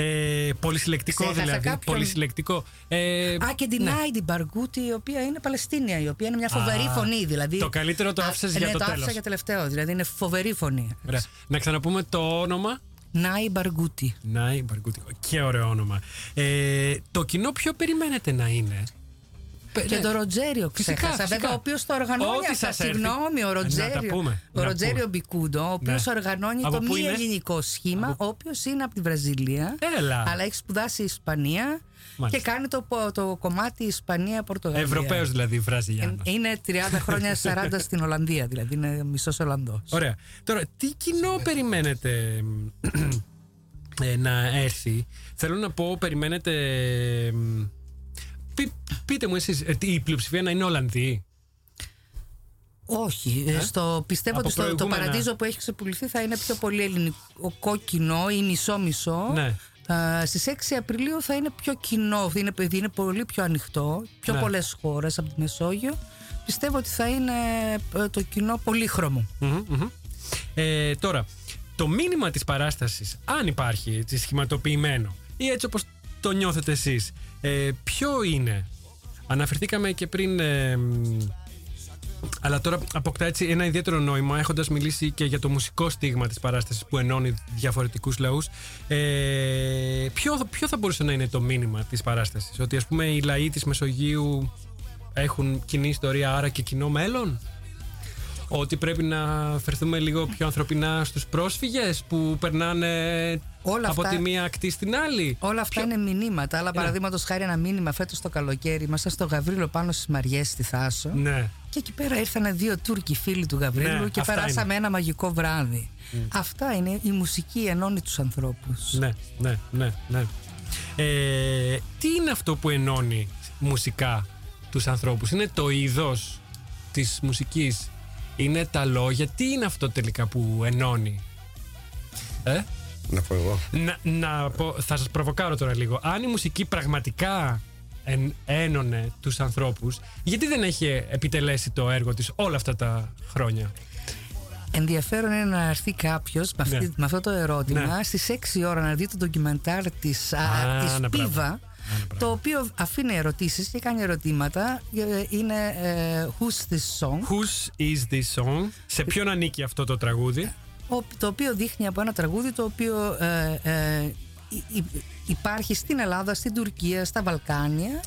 S1: Ε, πολυσυλλεκτικό
S7: Ξέχασα
S1: δηλαδή.
S7: κάποιον;
S1: Πολυσυλλεκτικό. Ε,
S7: Α, και την
S1: ναι.
S7: Άιντι Μπαργκούτη, η οποία είναι Παλαιστίνια, η οποία είναι μια φοβερή
S1: Α,
S7: φωνή. Δηλαδή,
S1: το καλύτερο το
S7: Α,
S1: άφησες
S7: ναι,
S1: για το
S7: το άφησα
S1: τέλος.
S7: για τελευταίο. Δηλαδή είναι φοβερή φωνή.
S1: Ωραία. Να ξαναπούμε το όνομα.
S7: Νάι Μπαργκούτη.
S1: Νάι Μπαργκούτη. Και ωραίο όνομα. Ε, το κοινό ποιο περιμένετε να είναι;
S7: Και
S1: ναι.
S7: το Ροτζέριο
S1: Φυσικά,
S7: ξέχασα.
S1: φυσικά.
S7: Βέβαια, ο οποίος το οργανώνει
S1: Ό,τι
S7: αυτά.
S1: σας έρθει.
S7: Συγγνώμη, ο
S1: Να τα
S7: Ροτζέριο.
S1: πούμε,
S7: Ο
S1: να
S7: Ροτζέριο
S1: πούμε.
S7: Μπικούντο, ο οποίος
S1: Ναι.
S7: οργανώνει
S1: Από
S7: το
S1: πού
S7: μη
S1: είναι;
S7: ελληνικό σχήμα, ο οποίος είναι από τη Βραζιλία.
S1: Έλα.
S7: Αλλά έχει σπουδάσει η Ισπανία
S1: Μάλιστα.
S7: και κάνει το, το κομμάτι Ισπανία-Πορτογαλία.
S1: Ευρωπαίος δηλαδή Βραζιλιάνος.
S7: Είναι 30 χρόνια 40 στην Ολλανδία, δηλαδή είναι μισός Ολλανδός.
S1: Ωραία. Τώρα, τι κοινό περιμένετε ε, να έρθει; Θέλω να πω, περιμένετε. Ε, πεί- πείτε μου εσείς, ε, τι, η πλειοψηφία να είναι Ολλανδοί;
S7: Όχι. ε, Στο, πιστεύω
S1: Από
S7: ότι στο, το
S1: προηγούμενα.
S7: παραδείζο που έχει ξεπουληθεί θα είναι πιο πολύ ελληνικό κοινό ή μισό-μισό.
S1: Ναι.
S7: Α, στις 6 Απριλίου θα είναι πιο κοινό, είναι, είναι πολύ πιο ανοιχτό, πιο
S1: Ναι.
S7: πολλές χώρες από τη Μεσόγειο πιστεύω ότι θα είναι ε, το κοινό πολύχρωμο.
S1: Μμμ, μμμ. Ε, τώρα, το μήνυμα της παράστασης, αν υπάρχει έτσι, σχηματοποιημένο ή έτσι όπως το νιώθετε εσείς, ε, ποιο είναι; Αναφερθήκαμε και πριν... ε, μ, αλλά τώρα αποκτά έτσι ένα ιδιαίτερο νόημα έχοντας μιλήσει και για το μουσικό στίγμα της παράστασης που ενώνει διαφορετικούς λαούς. Ε, ποιο, ποιο θα μπορούσε να είναι το μήνυμα της παράστασης, ότι ας πούμε οι λαοί της Μεσογείου έχουν κοινή ιστορία άρα και κοινό μέλλον; Ότι πρέπει να φερθούμε λίγο πιο ανθρωπινά στους πρόσφυγες που περνάνε
S7: Όλα
S1: από
S7: αυτά-
S1: τη μία ακτή στην άλλη.
S7: Όλα αυτά είναι μηνύματα. Αλλά
S1: Ναι.
S7: παραδείγματος χάρη ένα μήνυμα φέτος το καλοκαίρι. Ήμασταν στο Γαβρίλο πάνω στις Μαριές στη Θάσο.
S1: Ναι.
S7: Και εκεί πέρα ήρθαν δύο Τούρκοι φίλοι του Γαβρίλου
S1: Ναι,
S7: και
S1: αυτά
S7: περάσαμε
S1: είναι.
S7: ένα μαγικό βράδυ.
S1: Μμ.
S7: Αυτά είναι η μουσική ενώνει τους ανθρώπους.
S1: Ναι, ναι, ναι, ναι. Ε, τι είναι αυτό που ενώνει μουσικά τους ανθρώπους; Είναι το είδος της μουσικής; Είναι τα λόγια; Τι είναι αυτό τελικά που ενώνει; Ε;
S6: Να πω εγώ.
S1: Να, να πω, θα σας προβοκάρω τώρα λίγο. Αν η μουσική πραγματικά εν, ένωνε τους ανθρώπους, γιατί δεν έχει επιτελέσει το έργο της όλα αυτά τα χρόνια;
S7: Ενδιαφέρον είναι να έρθει κάποιος με, αυτή-
S1: Ναι.
S7: με αυτό το ερώτημα
S1: Ναι.
S7: στις 6 ώρα να δει το ντοκιμαντάρ της
S1: Α,
S7: της
S1: ναι, μπράβο.
S7: Πίβα. Το οποίο αφήνει ερωτήσεις και κάνει ερωτήματα. Ε, Είναι ε, Who's this song?
S1: Whose is this song? Σε ποιον ανήκει αυτό το τραγούδι;
S7: Ο- το οποίο δείχνει από ένα τραγούδι το οποίο ε, ε, υ- υ- υπάρχει στην Ελλάδα, στην Τουρκία, στα Βαλκάνια.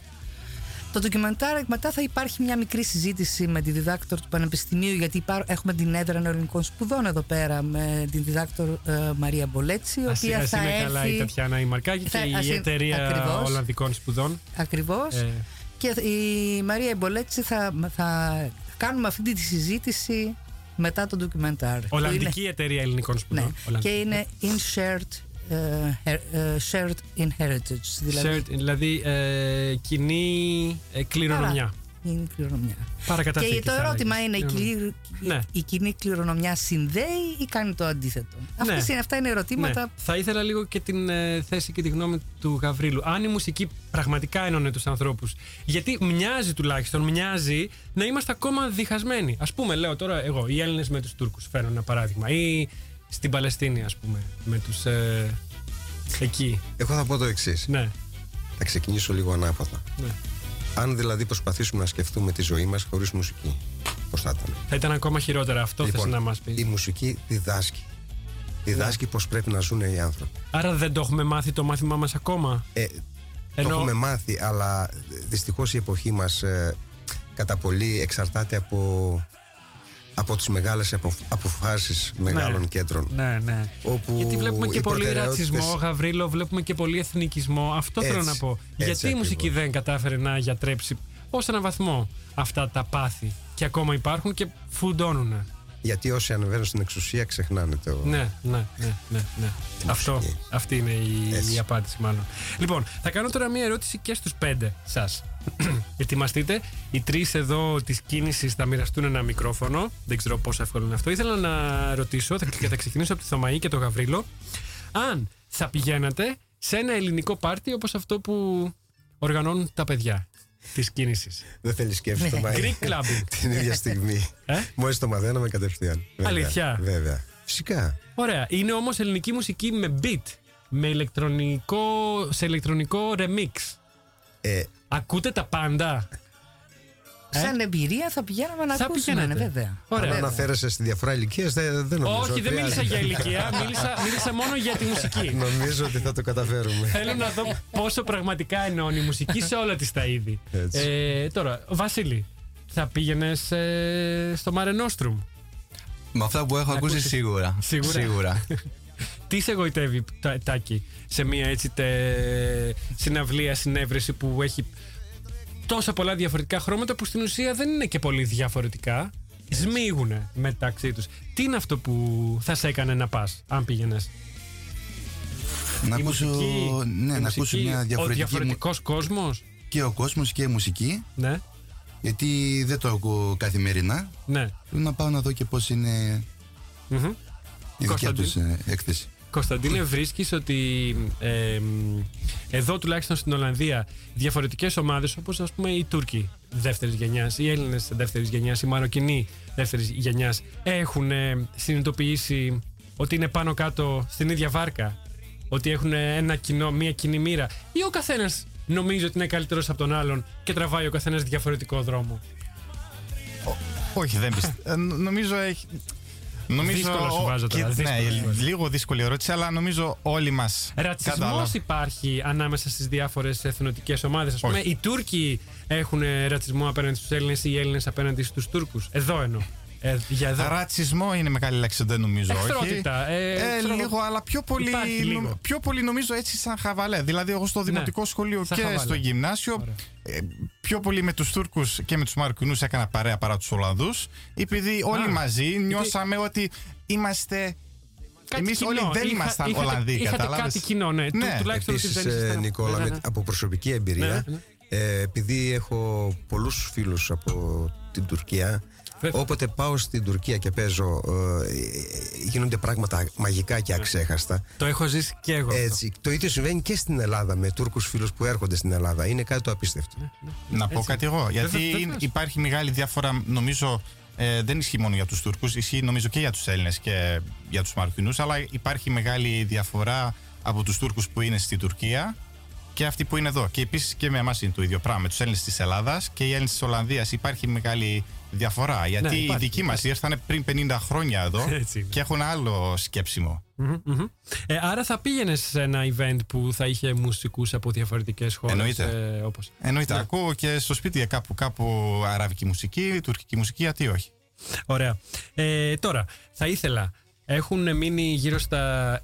S7: Το ντοκιμαντάρ μετά θα υπάρχει μια μικρή συζήτηση με τη διδάκτορ του Πανεπιστημίου γιατί υπά- έχουμε την έδρα ελληνικών σπουδών εδώ πέρα με την διδάκτορ ε, Μαρία Μπολέτσι η
S1: Ας,
S7: οποία
S1: ας
S7: θα
S1: είναι
S7: έρθει...
S1: καλά η Τατιάνα Ιμαρκάκη
S7: Θα-
S1: και
S7: ας
S1: η
S7: είναι-
S1: εταιρεία
S7: ακριβώς.
S1: Ολλανδικών Σπουδών.
S7: Ακριβώς.
S1: Ε,
S7: Και η Μαρία Μπολέτσι θα, θα κάνουμε αυτή τη συζήτηση μετά το ντοκιμαντάρ. που
S1: Ολλανδική
S7: είναι-
S1: εταιρεία ελληνικών σπουδών.
S7: Ναι. Και
S1: Ολλανδική.
S7: είναι in shared, ε, her- ε, shared inheritance. Δηλαδή,
S1: Shared, δηλαδή ε, κοινή ε, κληρονομιά.
S7: Είναι κληρονομιά.
S1: Παρακαταθήκη,
S7: Και το
S1: θα
S7: ερώτημα
S1: έλεγες.
S7: είναι, η,
S1: Κληρονομιά.
S7: κλη-
S1: Ναι.
S7: η κοινή κληρονομιά συνδέει ή κάνει το αντίθετο; Αυτές είναι, αυτά είναι ερωτήματα.
S1: Ναι. Θα ήθελα λίγο και την ε, θέση και τη γνώμη του Γαβρίλου. Αν η μουσική πραγματικά ένωνε τους ανθρώπους, γιατί μοιάζει τουλάχιστον, μοιάζει να είμαστε ακόμα διχασμένοι. Α πούμε, λέω τώρα εγώ, οι Έλληνες με τους Τούρκους, φέρνω ένα παράδειγμα. Ή στην Παλαιστίνη, ας πούμε, με τους. Ε, εκεί.
S6: Εγώ θα πω το εξής.
S1: Ναι.
S6: Θα ξεκινήσω λίγο ανάποδα.
S1: Ναι.
S6: Αν δηλαδή προσπαθήσουμε να σκεφτούμε τη ζωή μας χωρίς μουσική, πώς θα ήταν;
S1: Θα ήταν ακόμα χειρότερα. Αυτό
S6: Λοιπόν,
S1: θες να μας πεις.
S6: Η μουσική διδάσκει. Διδάσκει πώς πρέπει να ζουν οι άνθρωποι.
S1: Άρα δεν το έχουμε μάθει το μάθημά μας ακόμα;
S6: Ε, Το έχουμε μάθει, αλλά δυστυχώς η εποχή μας κατά πολύ εξαρτάται από, από τις μεγάλες αποφάσεις μεγάλων
S1: Ναι.
S6: κέντρων.
S1: Ναι, ναι.
S6: Όπου
S1: Γιατί βλέπουμε και
S6: οι
S1: πολύ
S6: προτεραιότητες-
S1: ρατσισμό, Γαβρίλο, βλέπουμε και πολύ εθνικισμό. Αυτό θέλω
S6: Έτσι,
S1: να πω.
S6: έτσι
S1: Γιατί η μουσική
S6: ακριβώς.
S1: δεν κατάφερε να γιατρέψει ως έναν βαθμό αυτά τα πάθη και ακόμα υπάρχουν και φουντώνουν.
S6: Γιατί όσοι ανεβαίνουν στην εξουσία ξεχνάνε το.
S1: Ναι, ναι, ναι, ναι. ναι. Αυτό, αυτή είναι η, η απάντηση μάλλον. Λοιπόν, θα κάνω τώρα μία ερώτηση και στους πέντε σας. Ετοιμαστείτε. Οι τρεις εδώ της κίνησης θα μοιραστούν ένα μικρόφωνο. Δεν ξέρω πόσο εύκολο είναι αυτό. Ήθελα να ρωτήσω θα- και θα ξεκινήσω από τη Θωμαή και τον Γαβρίλο. Αν θα πηγαίνατε σε ένα ελληνικό πάρτι όπως αυτό που οργανώνουν τα παιδιά της κίνησης.
S6: Δεν θέλεις σκέψη το Μάη.
S1: Greek clubbing.
S6: Την ίδια στιγμή.
S1: Ε;
S6: Μόλις το μαθαίναμε κατευθείαν. Βέβαια,
S1: Αλήθεια;
S6: Βέβαια. Φυσικά.
S1: Ωραία. Είναι όμως ελληνική μουσική με beat. Με ηλεκτρονικό, σε ηλεκτρονικό remix.
S6: Ε,
S1: Ακούτε τα πάντα;
S7: Σαν εμπειρία θα πηγαίναμε να
S1: Θα
S7: ακούσουμε, ναι,
S1: πηγαίνετε.
S7: βέβαια.
S1: Ωραία.
S6: Αν αναφέρεσαι στη διαφορά ηλικίας, δεν, δεν νομίζω.
S1: Όχι,
S6: ότι
S1: δεν μίλησα
S6: χρειάζεται.
S1: για ηλικία. Μίλησα, μίλησα μόνο για τη μουσική.
S6: Νομίζω ότι θα το καταφέρουμε.
S1: Θέλω να δω πόσο πραγματικά ενώνει η μουσική σε όλα της τα είδη.
S6: Έτσι.
S1: Ε, τώρα, Βασίλη, θα πήγαινες στο Mare Nostrum;
S8: Με αυτά που έχω
S1: Να
S8: ακούσει
S1: ακούσεις.
S8: σίγουρα.
S1: Σίγουρα. Τι σε εγωιτεύει, Τα- Τάκη, σε μια έτσι τε, συναυλία, συνέβρεση που έχει τόσα πολλά διαφορετικά χρώματα που στην ουσία δεν είναι και πολύ διαφορετικά. Σμίγουνε μεταξύ τους. Τι είναι αυτό που θα σε έκανε να πας, αν πήγαινες;
S5: Να
S1: Η
S5: ακούσω,
S1: μουσική-
S5: ναι,
S1: η
S5: να ακούσω
S1: μουσική,
S5: μια
S1: Ο
S5: διαφορετική.
S1: διαφορετικός κόσμος;
S5: Και ο κόσμος και η μουσική.
S1: Ναι.
S5: Γιατί δεν το ακούω καθημερινά.
S1: Ναι.
S5: Θέλω να πάω να δω και πώς είναι
S1: Μμμ.
S5: η δικιά
S1: Κωνσταντίν.
S5: τους ε, έκθεση.
S1: Κωνσταντίνε, βρίσκεις ότι ε, μ, εδώ τουλάχιστον στην Ολλανδία διαφορετικές ομάδες όπως ας πούμε οι Τούρκοι δεύτερης γενιάς, οι Έλληνες δεύτερης γενιάς, οι Μαροκινοί δεύτερης γενιάς έχουν ε, συνειδητοποιήσει ότι είναι πάνω κάτω στην ίδια βάρκα. Ότι έχουν ένα κοινό, μία κοινή μοίρα. Ή ο καθένας νομίζει ότι είναι καλύτερος από τον άλλον και τραβάει ο καθένας διαφορετικό δρόμο;
S3: Όχι, δεν πιστεύω. νομίζω έχει. Νομίζω,
S1: Δύσκολο σου
S3: ο-
S1: βάζω τώρα,
S3: και-
S1: δύσκολο
S3: ναι,
S1: σου βάζω.
S3: λίγο δύσκολη ερώτηση, αλλά νομίζω όλοι μας.
S1: Ρατσισμός υπάρχει ανάμεσα στις διάφορες εθνοτικές ομάδες. Α πούμε,
S3: Όχι.
S1: οι Τούρκοι έχουν ε, ρατσισμό απέναντι στους Έλληνες ή οι Έλληνες απέναντι στους Τούρκους; Εδώ εννοώ. Ε, για εδώ.
S3: Ρατσισμό είναι μεγάλη λέξη, δεν νομίζω. όχι;
S1: Εχθρότητα, ε, ξέρω
S3: λίγο,
S1: εγώ.
S3: αλλά πιο πολύ,
S1: Υπάρχει λίγο.
S3: νομ- πιο πολύ νομίζω έτσι σαν χαβαλέ. Δηλαδή, εγώ στο δημοτικό σχολείο
S1: σαν
S3: και
S1: χαβαλέ.
S3: στο γυμνάσιο, ε, πιο πολύ με τους Τούρκους και με τους Μαροκινούς έκανα παρέα παρά τους Ολλανδούς. Επειδή όλοι μαζί νιώσαμε ότι είμαστε.
S1: Κάτι
S3: Εμείς
S1: κοινό.
S3: όλοι δεν
S1: Είχα-
S3: ήμασταν
S1: είχατε-
S3: Ολλανδοί,
S1: είχατε
S3: κατάλαβες;
S1: κάτι κοινό, ναι. Του- τουλάχιστον ότι
S6: Επίσης,
S1: δεν ήσασταν-
S6: ε, Νικόλα,
S1: Ναι, ναι,
S6: με-
S1: ναι.
S6: από προσωπική εμπειρία,
S1: Ναι, ναι.
S6: ε, επειδή έχω πολλούς φίλους από την Τουρκία, όποτε πάω στην Τουρκία και παίζω, ε, ε, γίνονται πράγματα μαγικά και αξέχαστα.
S1: Το έχω ζήσει και εγώ. αυτό.
S6: Έτσι. Το ίδιο συμβαίνει και στην Ελλάδα με Τούρκους φίλους που έρχονται στην Ελλάδα. Είναι κάτι το απίστευτο.
S3: Να πω κάτι εγώ. Γιατί
S6: Βέβαια,
S3: είναι-
S6: βεβαίως.
S3: υπάρχει μεγάλη διαφορά, νομίζω. Ε, δεν ισχύει μόνο για τους Τούρκους, ισχύει νομίζω και για τους Έλληνες και για τους Μαροκινούς, αλλά υπάρχει μεγάλη διαφορά από τους Τούρκους που είναι στη Τουρκία και αυτοί που είναι εδώ. Και επίσης και με εμάς είναι το ίδιο πράγμα. Με τους Έλληνες της Ελλάδας και οι Έλληνες της Ολλανδίας υπάρχει μεγάλη διαφορά. Γιατί οι
S1: υπάρχει,
S3: δικοί μας ήρθαν πριν 50 χρόνια εδώ
S1: Έτσι είναι.
S3: και έχουν άλλο σκέψιμο.
S1: Μμμ, μμμ. Ε, άρα θα πήγαινες σε ένα event που θα είχε μουσικούς από διαφορετικές χώρες.
S3: Εννοείται.
S1: Ε, όπως.
S3: Εννοείται.
S1: Ναι.
S3: Ακούω και στο σπίτι κάπου, κάπου αραβική μουσική, τουρκική μουσική, γιατί όχι.
S1: Ωραία. Ε, τώρα, θα ήθελα. Έχουν μείνει γύρω στα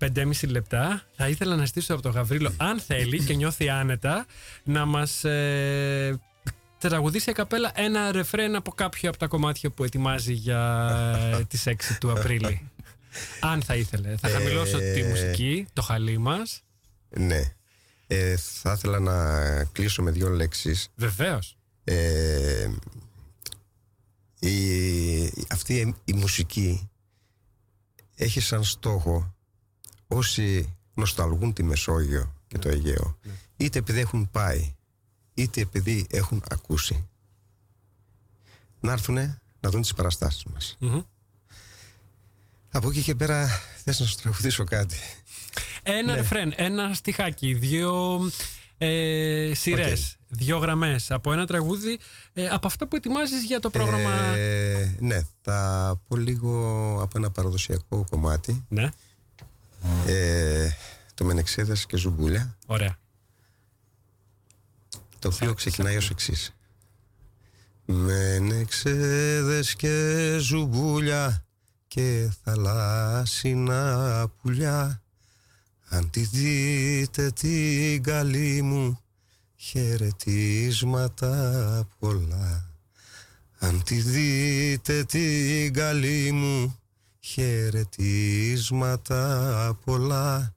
S1: 5,5 λεπτά. Θα ήθελα να στήσω από τον Γαβρίλο, αν θέλει και νιώθει άνετα, να μας ε, τραγουδήσει a καπέλα ένα ρεφρέν από κάποιο από τα κομμάτια που ετοιμάζει για ε, τις 6 του Απρίλη. αν θα ήθελε. Θα χαμηλώσω
S6: Ε,
S1: τη μουσική, το χαλί μας.
S6: Ναι. Ε, θα ήθελα να κλείσω με δύο λέξεις.
S1: Βεβαίως.
S6: Ε, η, αυτή η μουσική έχει σαν στόχο όσοι νοσταλγούν τη Μεσόγειο και το Αιγαίο είτε επειδή έχουν πάει είτε επειδή έχουν ακούσει να έρθουν να δουν τις παραστάσεις μας. Από εκεί και πέρα θες να σου τραγουδήσω κάτι.
S1: Ένα
S6: Ναι.
S1: ρεφρέν, ένα στιχάκι, δύο ε, σειρές, δύο γραμμές από ένα τραγούδι ε, από αυτά που ετοιμάζεις για το πρόγραμμα.
S6: Ε, ναι, θα πω λίγο από ένα παραδοσιακό κομμάτι.
S1: Ναι.
S6: Ε, το Μενεξέδες και Ζουμπούλια.
S1: Ωραία.
S6: Το οποίο ξεκινάει ως εξής. Μενεξέδες και ζουμπούλια και θαλάσσινα πουλιά αν τη δείτε την καλή μου χαιρετίσματα πολλά αν τη δείτε την καλή μου χαιρετίσματα πολλά.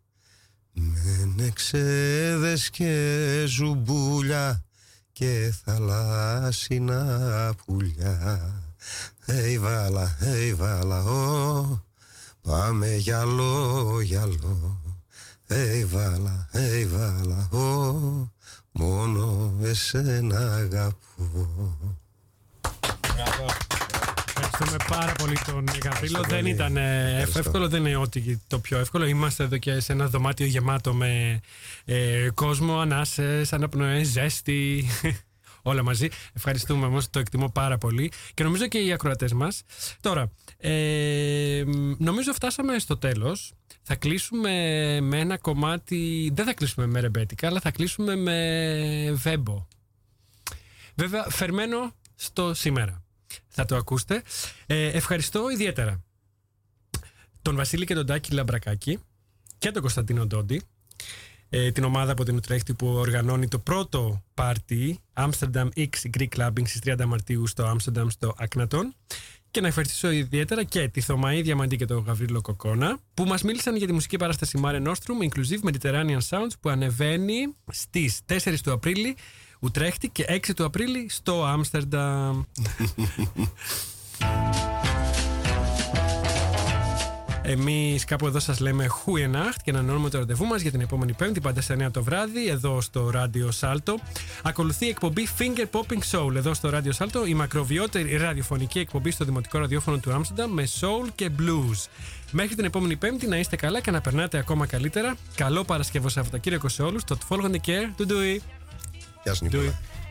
S6: Μενεξέδες και ζουμπούλια και θαλάσσινα πουλιά. Ει βάλα, ει βάλα, ω, πάμε γυαλό, γυαλό. Ει βάλα, ει βάλα, ω, μόνο εσένα αγαπώ
S1: Ευχαριστούμε πάρα πολύ τον Γαβρίλο. Δεν
S6: πολύ.
S1: ήταν ε,
S6: Ευχαριστώ.
S1: εύκολο, δεν είναι ό,τι το πιο εύκολο. Είμαστε εδώ και σε ένα δωμάτιο γεμάτο με ε, κόσμο, ανάσες, αναπνοές, ζέστη. Όλα μαζί. Ευχαριστούμε όμως, το εκτιμώ πάρα πολύ. Και νομίζω και οι ακροατές μας. Τώρα, ε, νομίζω φτάσαμε στο τέλος. Θα κλείσουμε με ένα κομμάτι. Δεν θα κλείσουμε με ρεμπέτικα, αλλά θα κλείσουμε με βέμπο. Βέβαια, φερμένο στο σήμερα. Θα το ακούσετε. Ε, ευχαριστώ ιδιαίτερα τον Βασίλη και τον Τάκη Λαμπρακάκη και τον Κωνσταντίνο Ντόντι, ε, την ομάδα από την Ουτρέχτη που οργανώνει το πρώτο πάρτι Amsterdam X Greek Clubbing στις 30 Μαρτίου στο Amsterdam στο Ακνατόν και να ευχαριστήσω ιδιαίτερα και τη Θωμαή Διαμαντή και τον Γαβρίλο Κοκόνα που μας μίλησαν για τη μουσική παράσταση Mare Nostrum Inclusive Mediterranean Sounds που ανεβαίνει στις 4 του Απρίλη Ουτρέχτη και 6 του Απρίλη στο Άμστερνταμ. Εμείς κάπου εδώ σας λέμε Χούιεναχτ και ανανεώνουμε το ραντεβού μας για την επόμενη Πέμπτη, πάντα σε 9 το βράδυ, εδώ στο Radio Salto. Ακολουθεί η εκπομπή Finger Popping Soul εδώ στο Radio Salto, η μακροβιότερη ραδιοφωνική εκπομπή στο δημοτικό ραδιόφωνο του Άμστερνταμ με soul και blues. Μέχρι την επόμενη Πέμπτη να είστε καλά και να περνάτε ακόμα καλύτερα. Καλό Παρασκευό Σαββατοκύριακο σε όλους. Το follow and care. Do do it.
S6: Γεια σου Νικόλα.
S9: Podcast